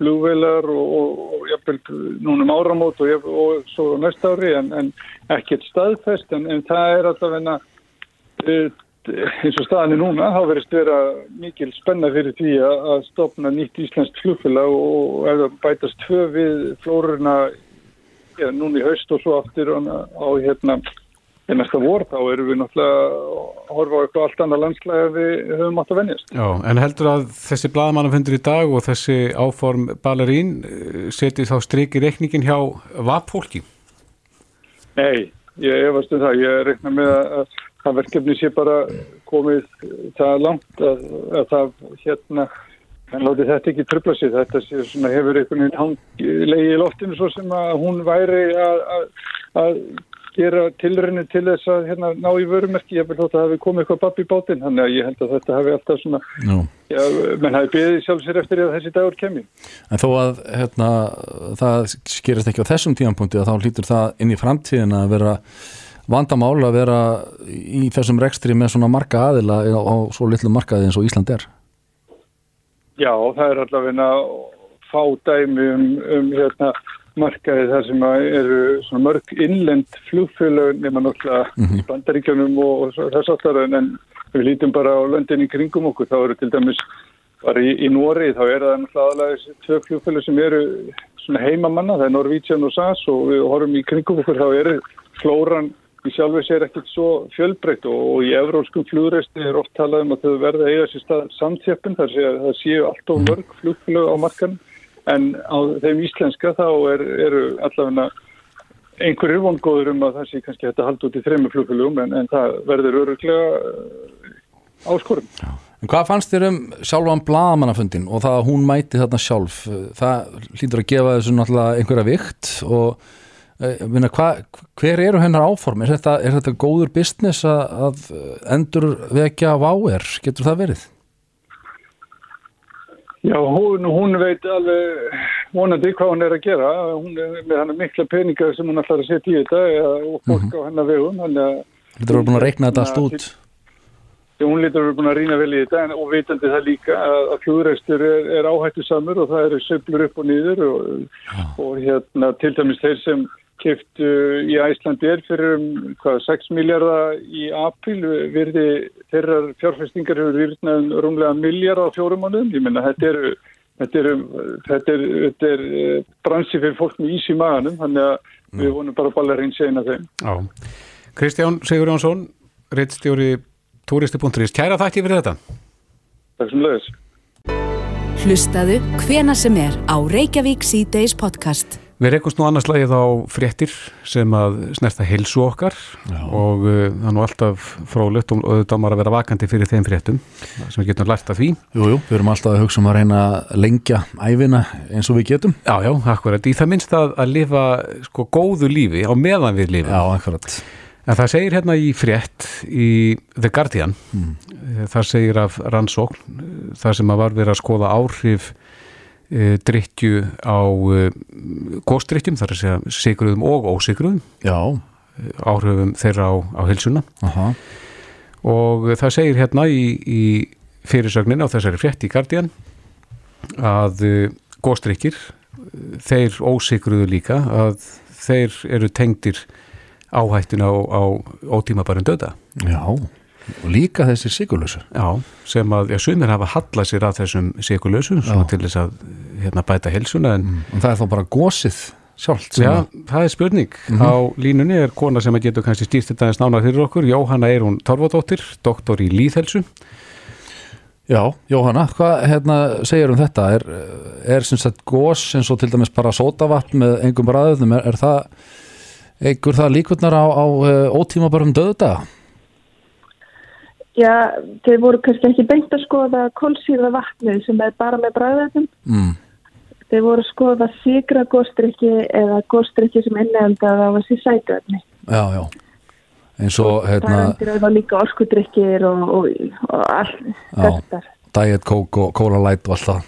flugveilar og, og, og jafnvel núnum áramót og, og svo næsta ári en, en ekkert staðfest en, en það er alltaf enna eh, eins og staðinni núna þá verist vera mikil spenna fyrir því að stopna nýtt íslenskt flugfélag og það bætast tvö við flórurna ja, núna í haust og svo aftur á, hérna í næsta vor þá erum við náttúrulega að horfa á eitthvað allt annað landslega við höfum átt að venjast. Já, en heldur að þessi bladamannafundur í dag og þessi áform ballerín eh, seti þá strikið reikningin hjá vapfólki? Nei, ég efast um það. Ég reikna með að það verkefni sé bara komið það langt að, að það hérna en láti þetta ekki tröfla sig. Þetta sé, svona, hefur einhvern veginn leiði í loftinu svo sem að hún væri að, að, að gera tilröinu til þess að hérna, ná í vörumerki, ég vil þótt að það hefði komið eitthvað babb í bátinn, þannig að ég held að þetta hefði alltaf svona, no. já, menn hafi beðið sjálf sér eftir að þessi dagur kemi. En þó að hérna, það skerist ekki á þessum tíanpunkti að þá hlýtur það inn í framtíðin að vera vandamál að vera í þessum rekstri með svona marka aðila á svo litlu markaði eins og Ísland er. Já, það er allavega fá dæmi um, um hérna markaði þar sem eru mörg innlend flugfélög nema náttúrulega mm -hmm. bandaríkjónum og, þess aftar en við lítum bara á löndinni kringum okkur þá eru til dæmis bara í, í Nóri þá er það náttúrulega tvö flugfélög sem eru heimamanna það er Norvítsján og SAS og við horfum í kringum okkur þá eru flóran sjálfur sér ekkert svo fjölbreytt og, og í evróskum flugreist er oft talað um að þau verða eiga sér stað samtjöppin þar séu, það séu allt of mörg flugfélög á markanum en á þeim íslenska þá er, eru allavega einhverjir vongóður um að það sé kannski hægt að halda út í þrejum flugfélugum en, en það verður öruglega uh, áskorum. En hvað fannst þér um sjálfan blagamannafundin og það að hún mæti þarna sjálf? Það hlýtur að gefa þessu náttúrulega einhverja vikt og eh, minna, hva, hver eru hennar áform? Er þetta, er þetta góður business að, endur vekja váer? Getur það verið? Já, hún, hún veit alveg vonandi hvað hún er að gera. Hún er með hann mikla peninga sem hún ætlar að setja í þetta og fólk mm -hmm. á hennar vegum. Að vera búin að reikna þetta allt út? Hún lítur að vera búin að rýna vel í þetta en, og vitandi það líka að, að fljóðreistur er, er áhættu samur og það eru söblur upp og nýður og, og hérna til dæmis þeir sem keftu í Æslandi er fyrir um hvað, 6 miljardar í april virði þeirrar fjárfestingar hefur virðnað um rúmlega miljardar á fjórum mánum. Ég menna þetta eru Þetta er, þetta er, þetta er eh, bransi fyrir fólk með ís í maganum, þannig að við vonum bara ballarinn segna þeim. Já. Kristján Sigur Jónsson, reittstjóri turisti.is. Kæra þakki fyrir þetta. Takk sem leiðis. Hlustaðu hvena sem er á Reykjavík C-Days podcast. Við rekumst nú annars lagið á fréttir sem að snerta heilsu okkar Já. og uh, það er nú alltaf frólitt og auðvitað maður að vera vakandi fyrir þeim fréttum sem við getum lært af því. Jújú, jú, við erum alltaf að hugsa um að reyna að lengja æfina eins og við getum. Já, já, akkurat. Í það minnst að, að lifa sko góðu lífi á meðan við lifum. Já, akkurat. En það segir hérna í frétt í The Guardian, mm. það segir af rannsókn, það sem að var verið að skoða áhrif drittju á e, góðstrittjum, þar að segja sigruðum og ósigruðum, Já. áhrifum þeirra á, á hilsuna. Aha. Og það segir hérna í, í fyrirsögnin á þessari frétt í Guardian að góðstrikkir, þeir ósigruðu líka, að þeir eru tengdir áhættuna á, á ótímabarinn döda. Já, og líka þessi sigurlösu. Já, sem að, já, sumir hafa hallað sér að þessum sigurlösu til þess að hérna, bæta helsuna. En, mm. en það er þá bara gósið sjálft. Já, það er spurning. Mm -hmm. Á línunni er kona sem að getur kannski stýrt þetta eins nánar fyrir okkur. Jóhanna Eirún Torfadóttir, doktor í líðhelsu. Já, Jóhanna, hvað hérna, segir um þetta? Er, er sem sagt gós eins og til dæmis bara sótavatn með engum bræðum, er, er það Eigur það líkurnar á, á eh, ótíma bara um döðdaga? Já, þeir voru kannski ekki beint að skoða kólsýrða vatnið sem er bara með bræðvetum. Mm. Þeir voru að skoða sigra góstrykki eða góstrykki sem inneldaði á þessi sætuöfni. Já, já. Eins og, hérna... Það er það líka orskudrykkir og, og, og allt þetta. Diet Coke og Cola Light og allt það.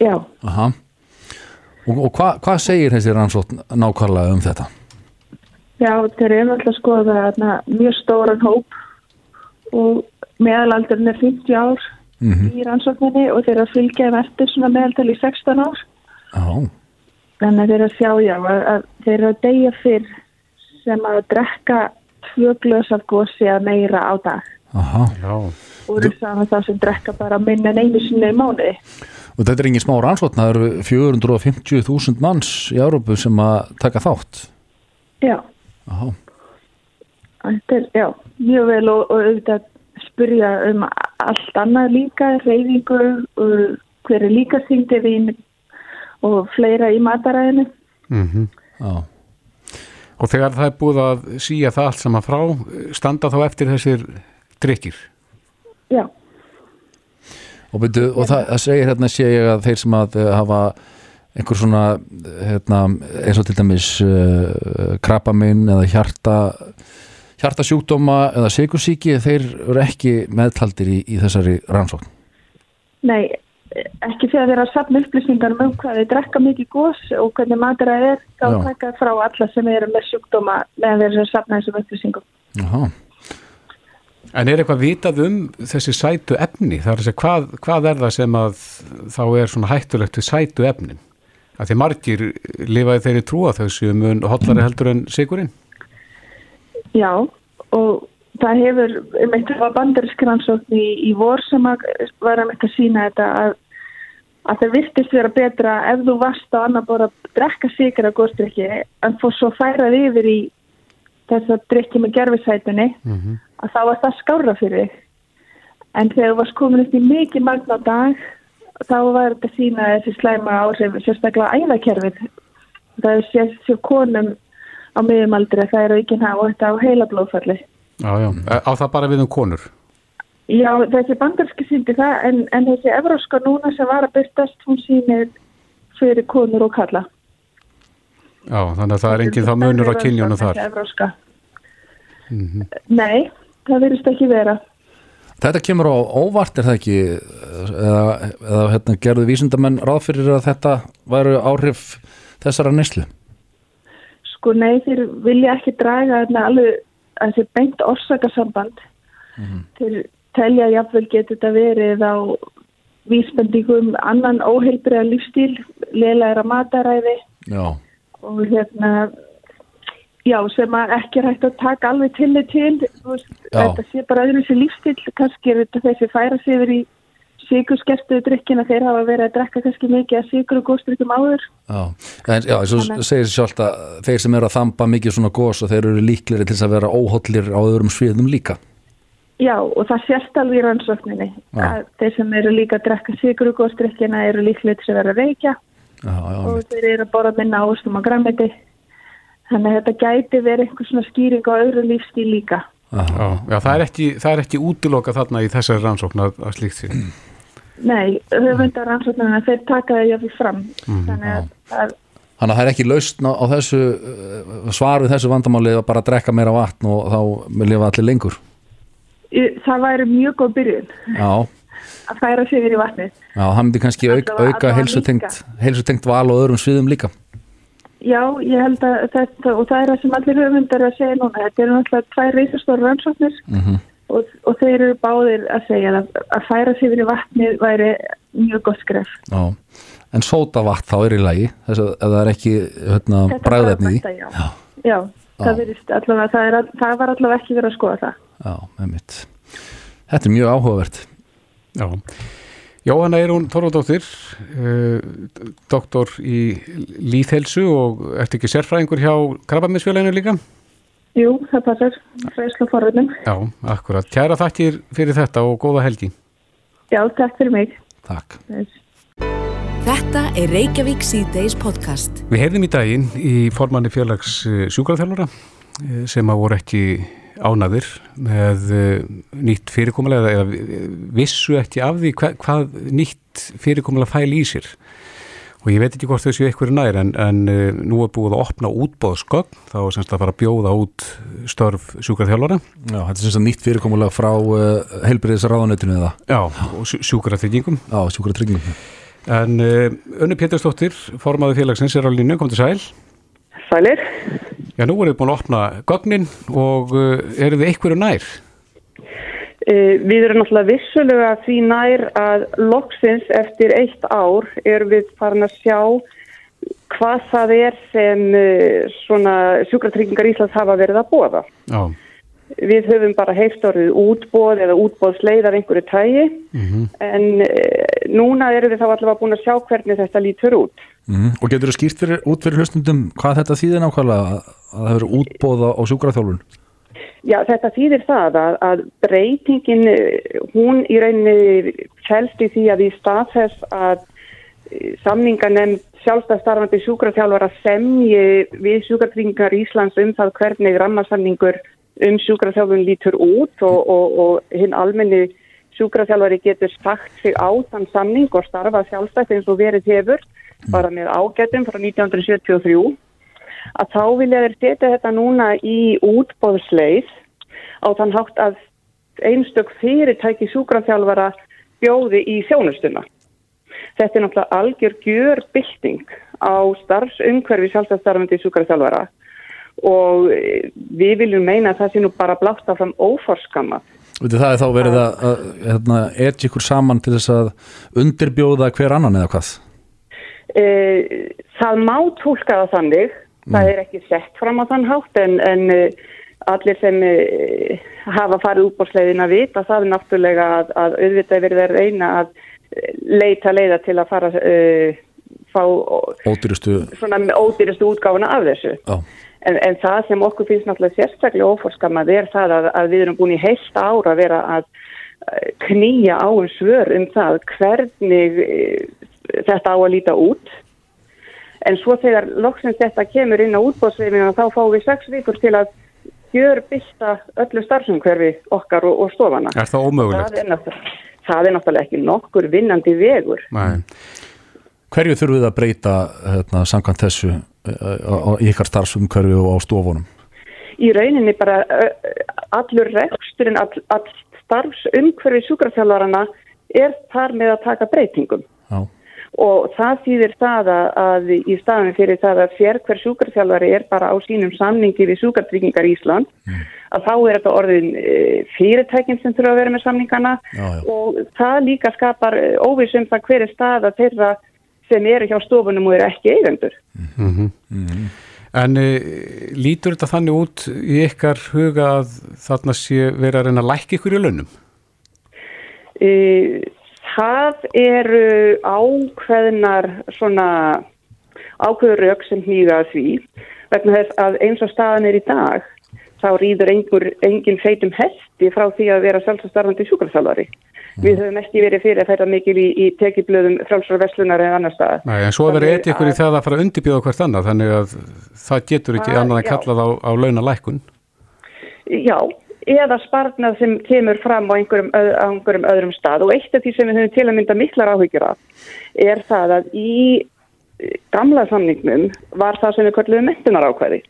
Já. Aha. Og, og hvað hva segir þessi rannsótt nákvæmlega um þetta? Já, þeir eru alltaf að skoða þarna, mjög stóran hóp og meðalaldurinn er 50 ár mm -hmm. í rannsókninni og þeir eru að fylgja eftir svona meðaldal í 16 ár. Oh. Þannig að þeir eru að sjá, já, að, að þeir eru að deyja fyrr sem að drekka tvö glös af gósi að meira á dag. Aha, já. Og þess að það sem drekka bara minna einu sinni í mánuði. Og þetta er engin smá rannsókn, það eru 450.000 manns í Árópu sem að taka þátt. Já. Aha. Þetta er, já, mjög vel og, og auðvitað spyrja um allt annað líka, reyfingu, hver er líka þingdið og fleira í mataræðinu. Mm -hmm. Já. Og þegar það er búið að síja það allt saman frá, standa þá eftir þessir drikkir? Já. Og, byrju, og það, það segir hérna sé ég að þeir sem að hafa einhver svona hérna, eins og til dæmis uh, krabbaminn eða hjarta hjartasjúkdóma eða sikursíki þeir eru ekki meðtaldir í, í þessari rannsókn Nei, ekki eru að sapna upplýsingar um hvað þeir drekka mikið gós og hvernig matur það er þá taka frá alla sem eru með sjúkdóma meðan þeir eru að sapna þessum upplýsingum Jaha En er eitthvað vitað um þessi sætu efni? Það er að segja, hvað, hvað er það sem að þá er svona hættulegt við sætu efnin? að því margir lifaði þeirri trúa þessu mun hotlari heldur en sigurinn? Já og það hefur um eitt af bandarískrannsókn í, í vor sem að var að mikka sína þetta að, að það virtist vera betra ef þú varst á annar bóra að drekka sigur að góðstrykki en fór svo færað yfir í þess að drikki með gerfisætunni mm -hmm. að þá var það skára fyrir þig en þegar þú varst komin upp í mikið magna dag þá var þetta sína þessi slæma áhrif sérstaklega æðakerfið það er sérstaklega konum á miðjumaldri að það eru ekki ná þetta á heila blóðfalli Já, já, á það bara við um konur? Já, þessi bandarski síndi það en, en þessi evróska núna sem var að byrtast hún sínir fyrir konur og kalla Já, þannig að það er enginn þá munur á kynjónu þar. mm -hmm. Nei, það verðist ekki vera. Þetta kemur á óvart er það ekki? Eða, eða hérna, gerðu vísindamenn ráð fyrir að þetta væru áhrif þessara neyslu? Sko nei, þeir vilja ekki draga þarna alveg að þeir beint orsakasamband mm -hmm. þeir telja jafnvel getur þetta verið á vísbendingum annan óheilbriða lífstíl, leilaðra mataræði Já. og hérna Já, sem að ekki hægt að taka alveg til, veist, Já. þetta sé bara öðru sér lífstil, kannski er þetta þessi færa sig yfir í sigurskertuðu drikkina, þeir hafa verið að drekka kannski mikið að sigur og góðstrykkum áður. Já, en já, og Þannig- segir sér sjálft að þeir sem eru að þamba mikið svona gós og þeir eru líkleri til þess að vera óhóllir á öðrum sviðum líka Já, og það sést alveg í rannsókninni Já. að þeir sem eru líka að drekka sigur og góðstrykkina eru líklega til að vera að reykja Já, já, og þeir eru að borða minna ávöxtum á grammeti. Þannig að þetta gæti verið einhver svona skýring á öðru lífstíl líka. já, það, er ekki, það er ekki útiloka þarna í þessari rannsókn að, að slíkt sér. Nei, höfundar rannsóknina, þeir taka það jáfnvel fram. Þannig að, að Þannig að það er ekki lausn á, þessu uh, svar við þessu vandamáli að bara drekka meira vatn og þá lifa allir lengur? Það væri mjög góð byrjun. Já, að færa sig yfir í vatnið. já það myndi kannski auk, auka heilsutengt val og öðrum sviðum líka. Já, ég held að þetta, og það er það sem allir höfundar eru að segja núna, þetta eru náttúrulega tvær reysastóra rannsóknir. Mhm. Og, og þeir eru báðir að segja að, að færa sig yfir í vatnið væri mjög gott skref. Já, en sóta vatn þá er í lagi þess að ef það er ekki hérna, bræðefnið í þetta, já. Já, það, virðist allavega, það, er, það var allavega ekki verið að skoða það. Já, með mitt Þetta er mjög áhugavert Já. Jóhanna Eirún Þorvaldóttir, uh, doktor í líðhelsu og ertu ekki sérfræðingur hjá Krabbaminsfélaginu líka? Jú, það passar, fræslu forðunum. Já, akkurat. Kæra þakkir fyrir þetta og góða helgi. Já, takk fyrir mig. Takk Þetta er Reykjavík C-Days podcast. Við heyrðum í daginn í formanni félags sjúkraþjálfara sem að voru ekki ánaðir með eh, nýtt fyrirkomulega eða vissu ekki af því hvað, hvað nýtt fyrirkomulega fæli í sér. Og ég veit ekki hvort þau séu eitthvað nær en, en eh, nú er búið að opna útbóðsgögn þá er semst að fara að bjóða út störf sjúkraþjálfara. Já, þetta er sem sagt nýtt fyrirkomulega frá uh, heilbriðisraðanötinu eða Já, sjúkratryggingum. Já, sjúkratryggingum En uh, Önnu Pétursdóttir, formaður félagsins er á línu, kom til sæl. Sælir. Já, nú erum við búin að opna gögnin og uh, eru þið einhverju nær? Uh, við erum náttúrulega vissulega því nær að loksins eftir eitt ár erum við farin að sjá hvað það er sem svona sjúkratryggingar Íslands hafa verið að bóða. Já. Við höfum bara heift orðið útbóð eða útbóðsleið af einhverju tægi en uh, núna erum við þá allavega búin að sjá hvernig þetta lítur út. mm. Og getur þú skýrt fyrir, út fyrir hlustundum hvað þetta þýðir nákvæmlega að, að það verður útbóða á sjúkraþjálfun Já, þetta þýðir það að, að breytingin, eh, hún í rauninni felst í því að í stað þess að samninganemnd sjálfstæðstarfandi sjúkraþjálfara semji við sjúkratryggingar Íslands um það hvernig rammarsamningur um sjúkraþjálfun lítur út og, og, og hinn almenni sjúkraþjálfari getur sagt sig á þann samning og starfa sjálfstætt eins og verið hefur bara með ágætum frá 1973 að þá vilja þeir setja þetta núna í útbóðsleið á þann hátt að einstök fyrirtæki sjúkraþjálfara bjóði í þjónustuna. Þetta er náttúrulega algjör gjörbylting á starfsumhverfi sjálfstæðstarfandi sjúkraþjálfara og eh, við viljum meina að það sé nú bara blátt áfram óforskama. Veitir, Það er þá verið að, að hérna, etja ykkur saman til þess að undirbjóða hver annan eða hvað Eh, það má tólka það þannig, það er ekki sett fram á þann hátt en, en eh, allir sem eh, hafa farið útbórsleiðin að vita það er náttúrulega að, að auðvitað verið að reyna að eh, leita leiða til að fara uh, fá Ódýrustu svona ódýrastu útgáfuna af þessu. Já, En, en það sem okkur finnst náttúrulega sérstaklega óforskamað er það að, að við erum búin í heilt ára að vera að knýja á um svör um það hvernig þetta á að líta út. En svo þegar loksins þetta kemur inn á útbóðsveifina þá fáum við sex vikur til að gjör bylta öllu starfsumhverfi okkar og, og stofana. Er það ómögulegt? Það er, það er náttúrulega ekki nokkur vinnandi vegur. Nei. Hverju þurfum við að breyta hérna, samkvæmt þessu eh, í ykkar starfsumhverfi og á stofunum? í rauninni bara allur reksturinn, all, all starfsumhverfi sjúkrafjálfarana er þar með að taka breytingum. Og það þýðir það að, að í staðin fyrir það að sér hver sjúkrafjálfari er bara á sínum samningi við sjúkratryggingar Ísland, að þá er þetta orðin e, fyrirtækin sem þurfa að vera með samningana Já, já. og það líka skapar eh, óvissum það hver er staða þeirra sem eru hjá stofunum og eru ekki eigendur. En e, lítur þetta þannig út í ykkar huga að þarna sé verið að reyna að lækka ykkur í launum? E, það eru ákveðnar svona ákveður rauk sem hýga því vegna þess að eins og staðan er í dag þá rýður einhver, engin feitum hesti frá því að vera sjálfsastarfandi sjúkarþjálfari. Mm. Við höfum ekki verið fyrir að fæta mikil í, í tekiblöðum frálsara veslunar en annar stað. Nei, en svo verður eitthvað ykkur í það að fara að undirbjóða hvert annað, þannig að það getur ekki annað en kallað á, á launalækun. Já, eða sparnað sem kemur fram á einhverjum, öð, á einhverjum öðrum stað og eitt af því sem við höfum til að mynda miklar áhyggjur af er það að í gamla samningnum var það sem við kallum mentunar ákveði.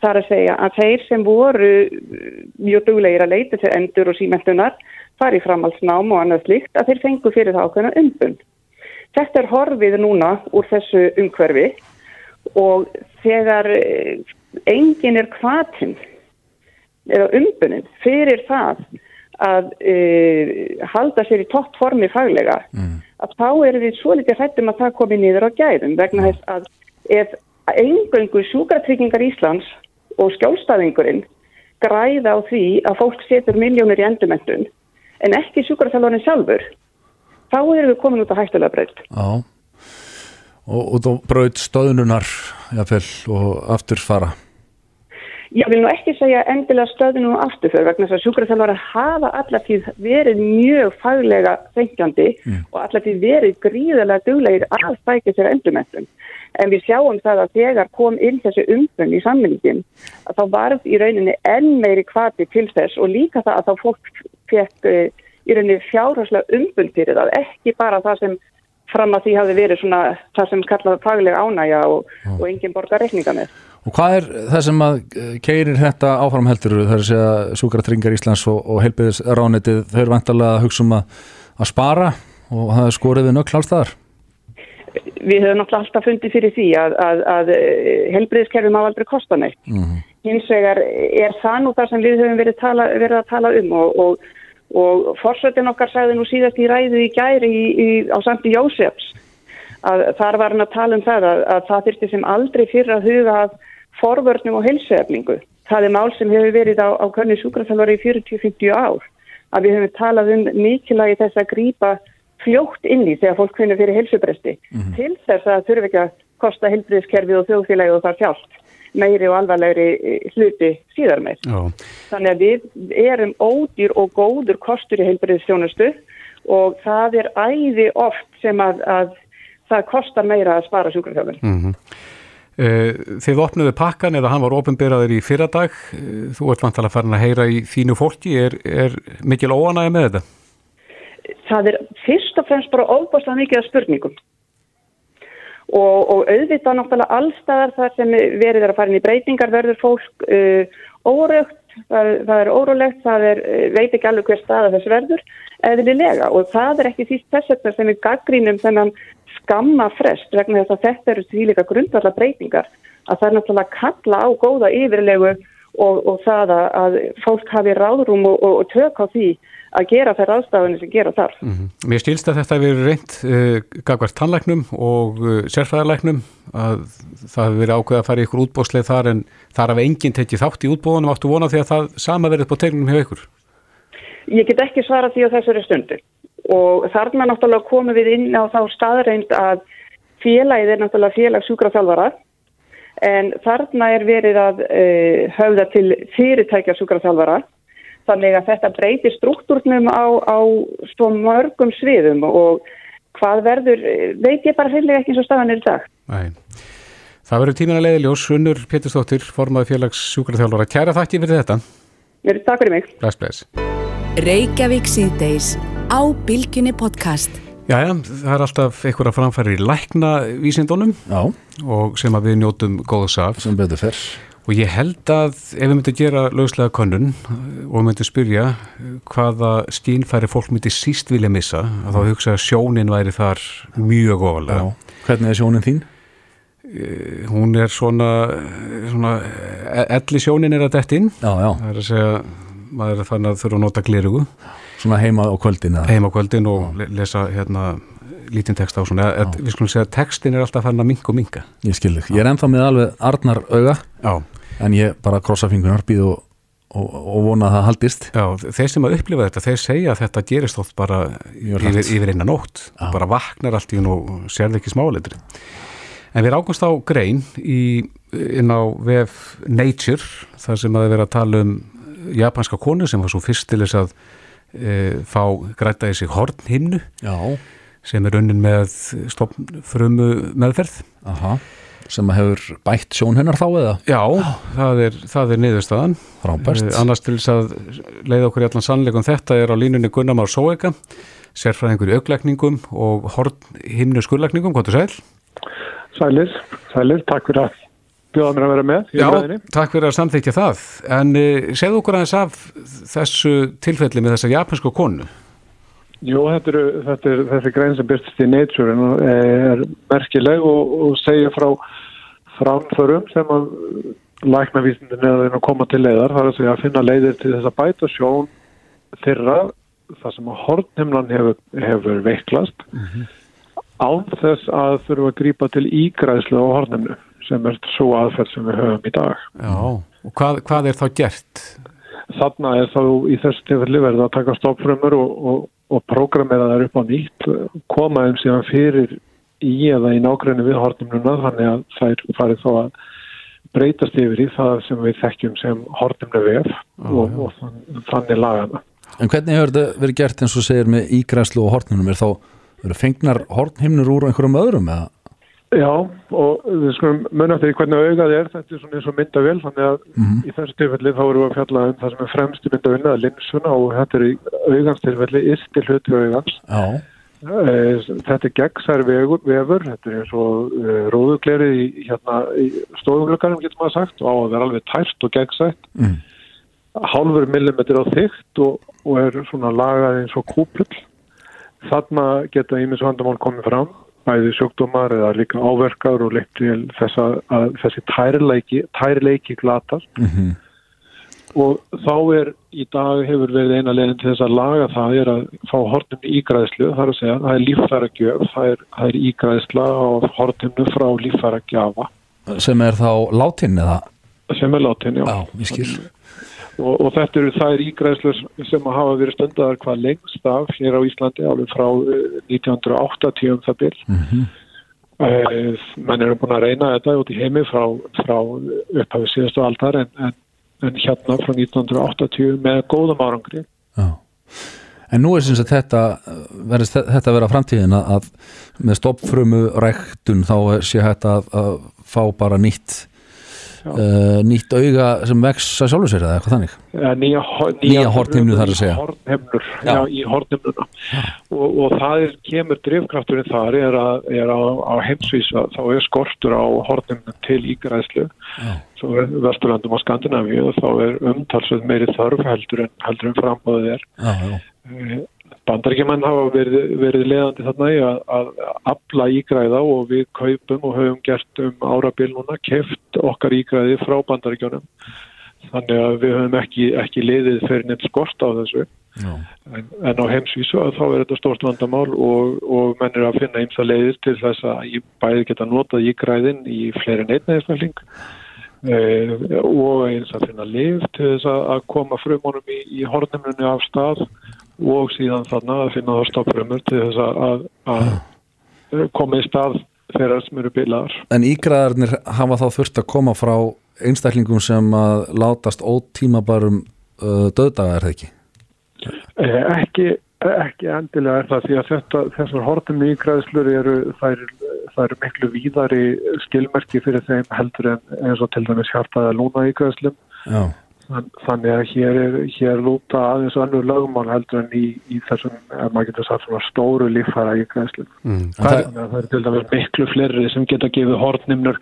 Það er að segja að þeir sem voru mjög duglegir að leita til endur og símentunar fari framhaldsnám og annað slikt að þeir fengu fyrir það ákveðna umbund. Þetta er horfið núna úr þessu umhverfi og þegar engin er kvatinn eða umbundin fyrir það að uh, halda sér í topp formi faglega mm. að þá eru við svo litið hrættum að það komi niður á gæðum vegna þess að ef engöngu sjúkratryggingar Íslands og skjólstaðingurinn græða á því að fólk setur miljónir í endurmentun en ekki sjúkarþjálfarnir sjálfur þá erum við komin út á hættulega Já, og, og þá stöðnunar jáfnvel og afturfara Ég vil nú ekki segja endilega stöðnum og afturför vegna þess að sjúkarþjálfara hafa allartíð verið mjög faglega fengjandi mm. og allartíð verið gríðarlega duglegir að stækja sér endurmentun en við sjáum það að þegar kom inn þessi umbund í samminningin að þá varð í rauninni enn meiri kvati til þess og líka það að þá fólk fekk uh, í rauninni fjárháslega umbund fyrir það, ekki bara það sem fram að því hafi verið svona það sem kallaði faglega ánægja og, og enginn borgar reikninga með. Og hvað er það sem að keirir þetta áframheldur það er að segja Súkratringar Íslands og, og heilbyðisránitið, þau eru vantalega að hugsa um að, að spara og það er skorið við nögg hlálstaðar? Við höfum náttúrulega alltaf fundið fyrir því að, að, að helbriðiskerfum á aldrei kosta neitt. Mm -hmm. Hins vegar er það nú þar sem við höfum verið, tala, verið að tala um og, og, og forsveitin okkar sagði nú síðast í ræðu í gæri í, í, á Sandi Jósefs að þar var hann að tala um það að, að það þurfti sem aldrei fyrir að huga að forvörnum og heilsuefningu. Það er mál sem hefur verið á, á könni súkrafælvari í 40-50 ár að við höfum talað um mikilvægi þess að grýpa fljótt inn í þegar fólk finnur fyrir heilsubresti mm -hmm. til þess að þurfi ekki að kosta heilbriðskerfið og þjóðfélagi og þar sjálft meiri og alvarlegri eh, hluti síðar meir. Já. Þannig að við erum ódýr og góður kostur í heilbriðsþjónustu og það er æði oft sem að, að það kostar meira að spara sjúkrafjálfin. Mm -hmm. Þið opnuðu pakkan eða hann var ofinberaður í fyrradag. Eh, þú ert vantilega farin að heyra í þínu fólki. Er, er mikil óanæg með þetta? það er fyrst og fremst bara óbúrslega mikið af spurningum og, og auðvitað náttúrulega allstaðar þar sem verið er að fara inn í breytingar verður fólk uh, óraugt, það, það er órulegt, það er, veit ekki alveg hver staða þess verður eðlilega og það er ekki því þess að sem við gaggrínum þennan skamma frest vegna þess að þetta eru því líka grundvallar breytingar að það er náttúrulega kalla á góða yfirlegu og, og það að fólk hafi ráðrúm og, og tök á því að gera þær aðstafunni sem gera þar. Mm -hmm. Mér stílst að þetta hefur reynd uh, gagvart tannlæknum og uh, sérfæðarlæknum að það hefur verið ákveð að fara ykkur útbóðsleið þar en þar af enginn tekið þátt í útbóðunum áttu vona því að það sama verið på tegnum hjá ykkur. Ég get ekki svara því á þessari stundu og þarna náttúrulega komum við inn á þá staðreind að félagið er náttúrulega félag sjúkraþjálfara en þarna er verið að uh, höfða til fyrirtækja sjúkraþjálfara Þannig að þetta breytir struktúrnum á, á svo mörgum sviðum og hvað verður, veit ég bara fyrir ekki eins og staðan er í dag. Nei. Það verður tímin að leiði ljós, Unnur Péturstóttir, formaði félags sjúkvæðarþjálfara. Kæra þakki fyrir þetta. Mér er takk fyrir mig. Bless, bless. Á Bilginni podcast. Jæja, það er alltaf einhverja framfæri í lækna vísindunum Já. og sem að við njótum góðs af. Sem betur fyrr. Og ég held að ef við myndum gera lögslega konun og myndum spyrja hvaða skínfæri fólk myndi síst vilja missa, að þá hugsa að sjónin væri þar mjög ofalega. Hvernig er sjónin þín? Eh, hún er svona, svona elli sjónin er að dett inn. Já, já. Það er að segja, maður er þannig að þurfa að nota glirugu. Svona heima á kvöldin? Heima á kvöldin og já. lesa hérna lítinn text á svona, að, við skulum segja að textin er alltaf farin að minka og minka. Ég skil þig, ég er ennþá með alveg Arnar auga Já. en ég bara krossa fingunar býð og, og, og vona að það haldist Já, þeir sem að upplifa þetta, þeir segja að þetta gerist oft bara yfir, yfir eina nótt, bara vaknar allt í hún og sérði ekki smáleitri. En við rákumst á grein í, inn á vef Nature, þar sem að það vera að tala um japanska konu sem var svo fyrst til þess að e, fá græta í sig hornhimnu Já, sem er unnin með stofnfrumu meðferð. aha sem að hefur bætt sjón hennar þá eða Já, það er, það er niðurstaðan. Frábært. Eh, Annars til þess að leiða okkur í allan sannleikum þetta er á línunni Gunnar Már Sóega, sérfræðingur í auglækningum og horn himnu skurlækningum, hvað þú sæl? Sælir, sælir, takk fyrir að bjóða mér að vera með í Já, umræðinni. takk fyrir að samþykja það. En uh, segðu okkur aðeins af þessu tilfelli með þessa japansku konu. Jú, þetta er, þetta er þessi grein sem byrstist í Nature en er merkileg og, og segja frá framförum sem að læknavísindin er að koma til leiðar, það er að segja að finna leiðir til þess að bæta sjón þeirra það sem að hornhimlan hefur, hefur veiklast án þess að þurfa að grípa til ígræðslu á hornhimnu sem er svo aðferð sem við höfum í dag. Já. Og hvað, hvað er þá gert? þarna er þá í þessu tilfelli verið að taka stoppfrömmur og, og, og prógramera þær upp á nýtt koma þeim síðan fyrir í eða í nákvæmni við hortumnuna þannig að þær farið þá að breytast yfir í það sem við þekkjum sem hortumnu vef og, og þann, þannig lagana. En hvernig hefur þetta verið gert eins og segir með ígræslu og hortnunum er þá fengnar hortnhimnur úr einhverjum öðrum eða? Já, og við skulum munna því hvernig augað er, þetta er svona eins og myndavél, þannig að í þessu tilfelli þá erum við að fjalla um það sem er fremst í myndavélina, linsuna og þetta er í augans tilfelli, yrsti hluti augans. Já, Eh, Þetta er gegnsær vefur, þetta er eins og uh, róðuglerið í, hérna, í stofuglugarum getur maður sagt og á að vera alveg tært og gegnsætt. Mm. Hálfur millimetr á þygt og, og er svona lagað eins og kúpull. Þarna geta ímis vandamál komið fram, bæði sjúkdómar eða líka áverkar og leitt til þess að, þessi tærleiki, tærleiki glatar. Mhm. Og þá er í dag hefur verið eina leginn til þess að laga það er að fá hortum ígræðslu, það er að segja, það er líffæragjöf, það það er ígræðsla á hortumnu frá líffæragjafa sem er þá látin eða? sem er látin, já. Já. Og, og þetta eru þær ígræðslur sem að hafa verið stundaðar hvað lengst af hér á Íslandi alveg frá eh, 1980 um það byrj. Mm -hmm. menn eru búin að reyna þetta út í heimi frá, frá upphafið síðastu aldar en, en, en hérna frá 1980 með góðum árangri. Já. En nú er sem sagt þetta verðist þetta vera framtíðin að, að með stoppfrumu ræktun þá sé hægt að, að fá bara nýtt uh, nýtt auga sem vex að sjálfur sér eða eitthvað þannig? Ja, nýja, Nýja hornhimnu þar að segja. hornhimnur, Já. já. í hornhimnuna. Og, og það er, kemur drifkrafturinn þar er, að, er á, á heimsvísa þá er skortur á hornhimnum til ígræðslu. Svo er Vesturlandum og Skandinavíu og þá er umtalsveit meiri þörf heldur en, heldur en frambóðið er. Já, já, Bandaríkjumenn hafa verið, verið leðandi þarna í að, að afla ígræða og við kaupum og höfum gert um árabil núna keft okkar ígræði frá Bandaríkjunum. Þannig að við höfum ekki, ekki liðið fyrir neitt skort á þessu. En, en á heimsvísu að þá er þetta stort vandamál og, og menn er að finna eins að leiðir til þess að bæði geta notað ígræðin í fleiri neitnæðisfælling eh, og eins að finna lif til þess að, koma frumunum í, í hornumrunni af stað. og síðan þarna að finna þá stoppfrumur til þess að, að, að koma í stað þeirra sem eru bilaðar. En ígræðarnir hafa þá þurft að koma frá einstaklingum sem að látast ótímabarum uh, döðdaga er það ekki? Eh, Ekki, ekki endilega er það því að þetta, þessar hortum ígræðslur eru, þær, þær eru miklu víðari skilmerki fyrir þeim heldur en eins og til dæmis hjartaða lúna ígræðslum. Já, Þannig að hér, er, hér lúta aðeins önnur lögumál heldur en í, í þessum, ef maður getur sagt stóru líffæra ígræðslum. Mm. En Hvað, það- Þannig að það er til dæmis miklu fleiri sem geta gefið hortnimnur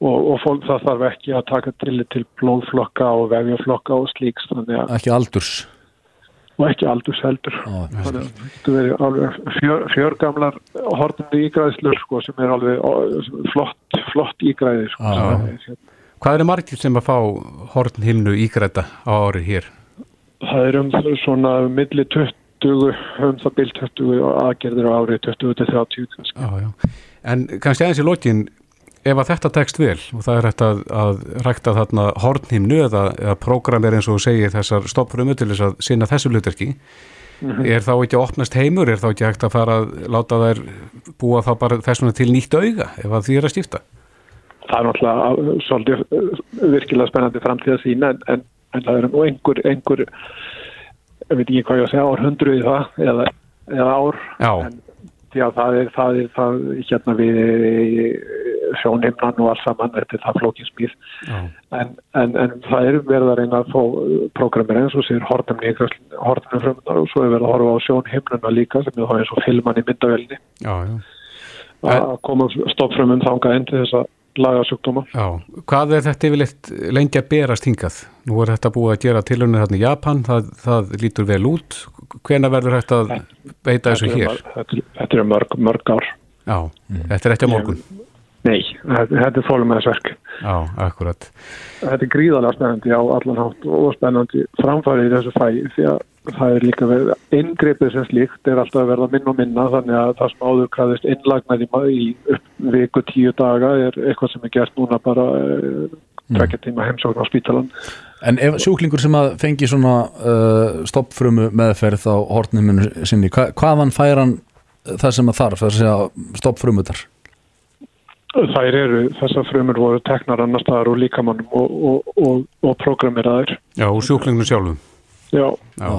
og, og fólk það þarf ekki að taka til til blóðflokka og vefjaflokka og slíks ekki aldurs og ekki aldurs heldur. Að þetta verið alveg fjör, fjörgamlar hortnimnu ígræðslur sko sem er alveg ó, flott, flott ígræði sko. Já. Er- hvað eru margir sem að fá horn himnu ígræta á ári hér? Það er um svona milli 20 20 um það byrj 20 aðgerðir á árið 20-30 kannski. Já, já. En kannski aðeins í lokin, ef að þetta tekst vel og það er hægt að, að rækta þarna hornhimnu eða, eða prógramir eins og segir þessar stoppfrumu til þess að sinna þessu hlutverki, er þá ekki að opnast heimur, er þá ekki hægt að fara að láta þær búa þá bara þessuna til nýtt auga ef að því er að skipta? Það er náttúrulega uh, svolítið uh, virkilega spennandi framtíða sína en, en, en það er nú einhver, einhver ég veit ekki hvað ég að segja, ár hundruð í það eða, eða ár Já. en því að það er, það er það, hérna við sjónimnan og allt saman, þetta er það flókinsmýr Já. en, en, en það er verið að reyna að fá prógramir eins og sér hortum hortum frumnar og svo er verið að horfa á sjónhimnuna líka sem er þá eins og filman í myndavelni Já, já. að koma stoppfrumum þangað inn til þess að laga sjúkdóma. Já, hvað er þetta yfirleitt lengi að berast hingað? Nú er þetta búið að gera tilhörnir hérna í Japan, það, það lítur vel út. Hvena verður þetta að beita þessu hér? Þetta, þetta er mörg, mörg ár. Já, þetta er ekki á morgun. Nei, þetta, þetta er þólumæðisverk. Já, akkurat. Þetta er gríðarlega spennandi á allan hátt og spennandi framfæri í þessu fæ því að það er líka verið inngripið sem slíkt er alltaf að verða minna og minna þannig að það sem áður kræðist innlagnar í, viku tíu daga er eitthvað sem er gert núna bara tvekja tíma heimsókn á spítalan En ef sjúklingur sem að fengi svona uh, stoppfrumu meðferð á hortnuminu sinni, hva, hvaðan fær hann það sem að þarf, það er að segja stoppfrumutar? Þær eru, þessar frumur voru teknar annar staðar úr líkamannum og, og, og, og programmeraðir. Já, úr sjúklinginu sjálfum. Já, Já.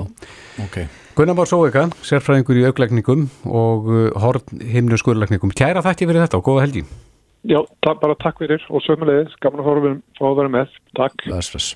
Ok. Gunnar Már Sóvika, sérfræðingur í auglækningum og uh, horn himnu skurlækningum. Kæra þætti fyrir þetta og góða helgi. já, bara takk fyrir og sömulegis, gaman að fá að vera- fá að vera með. Takk. Bless.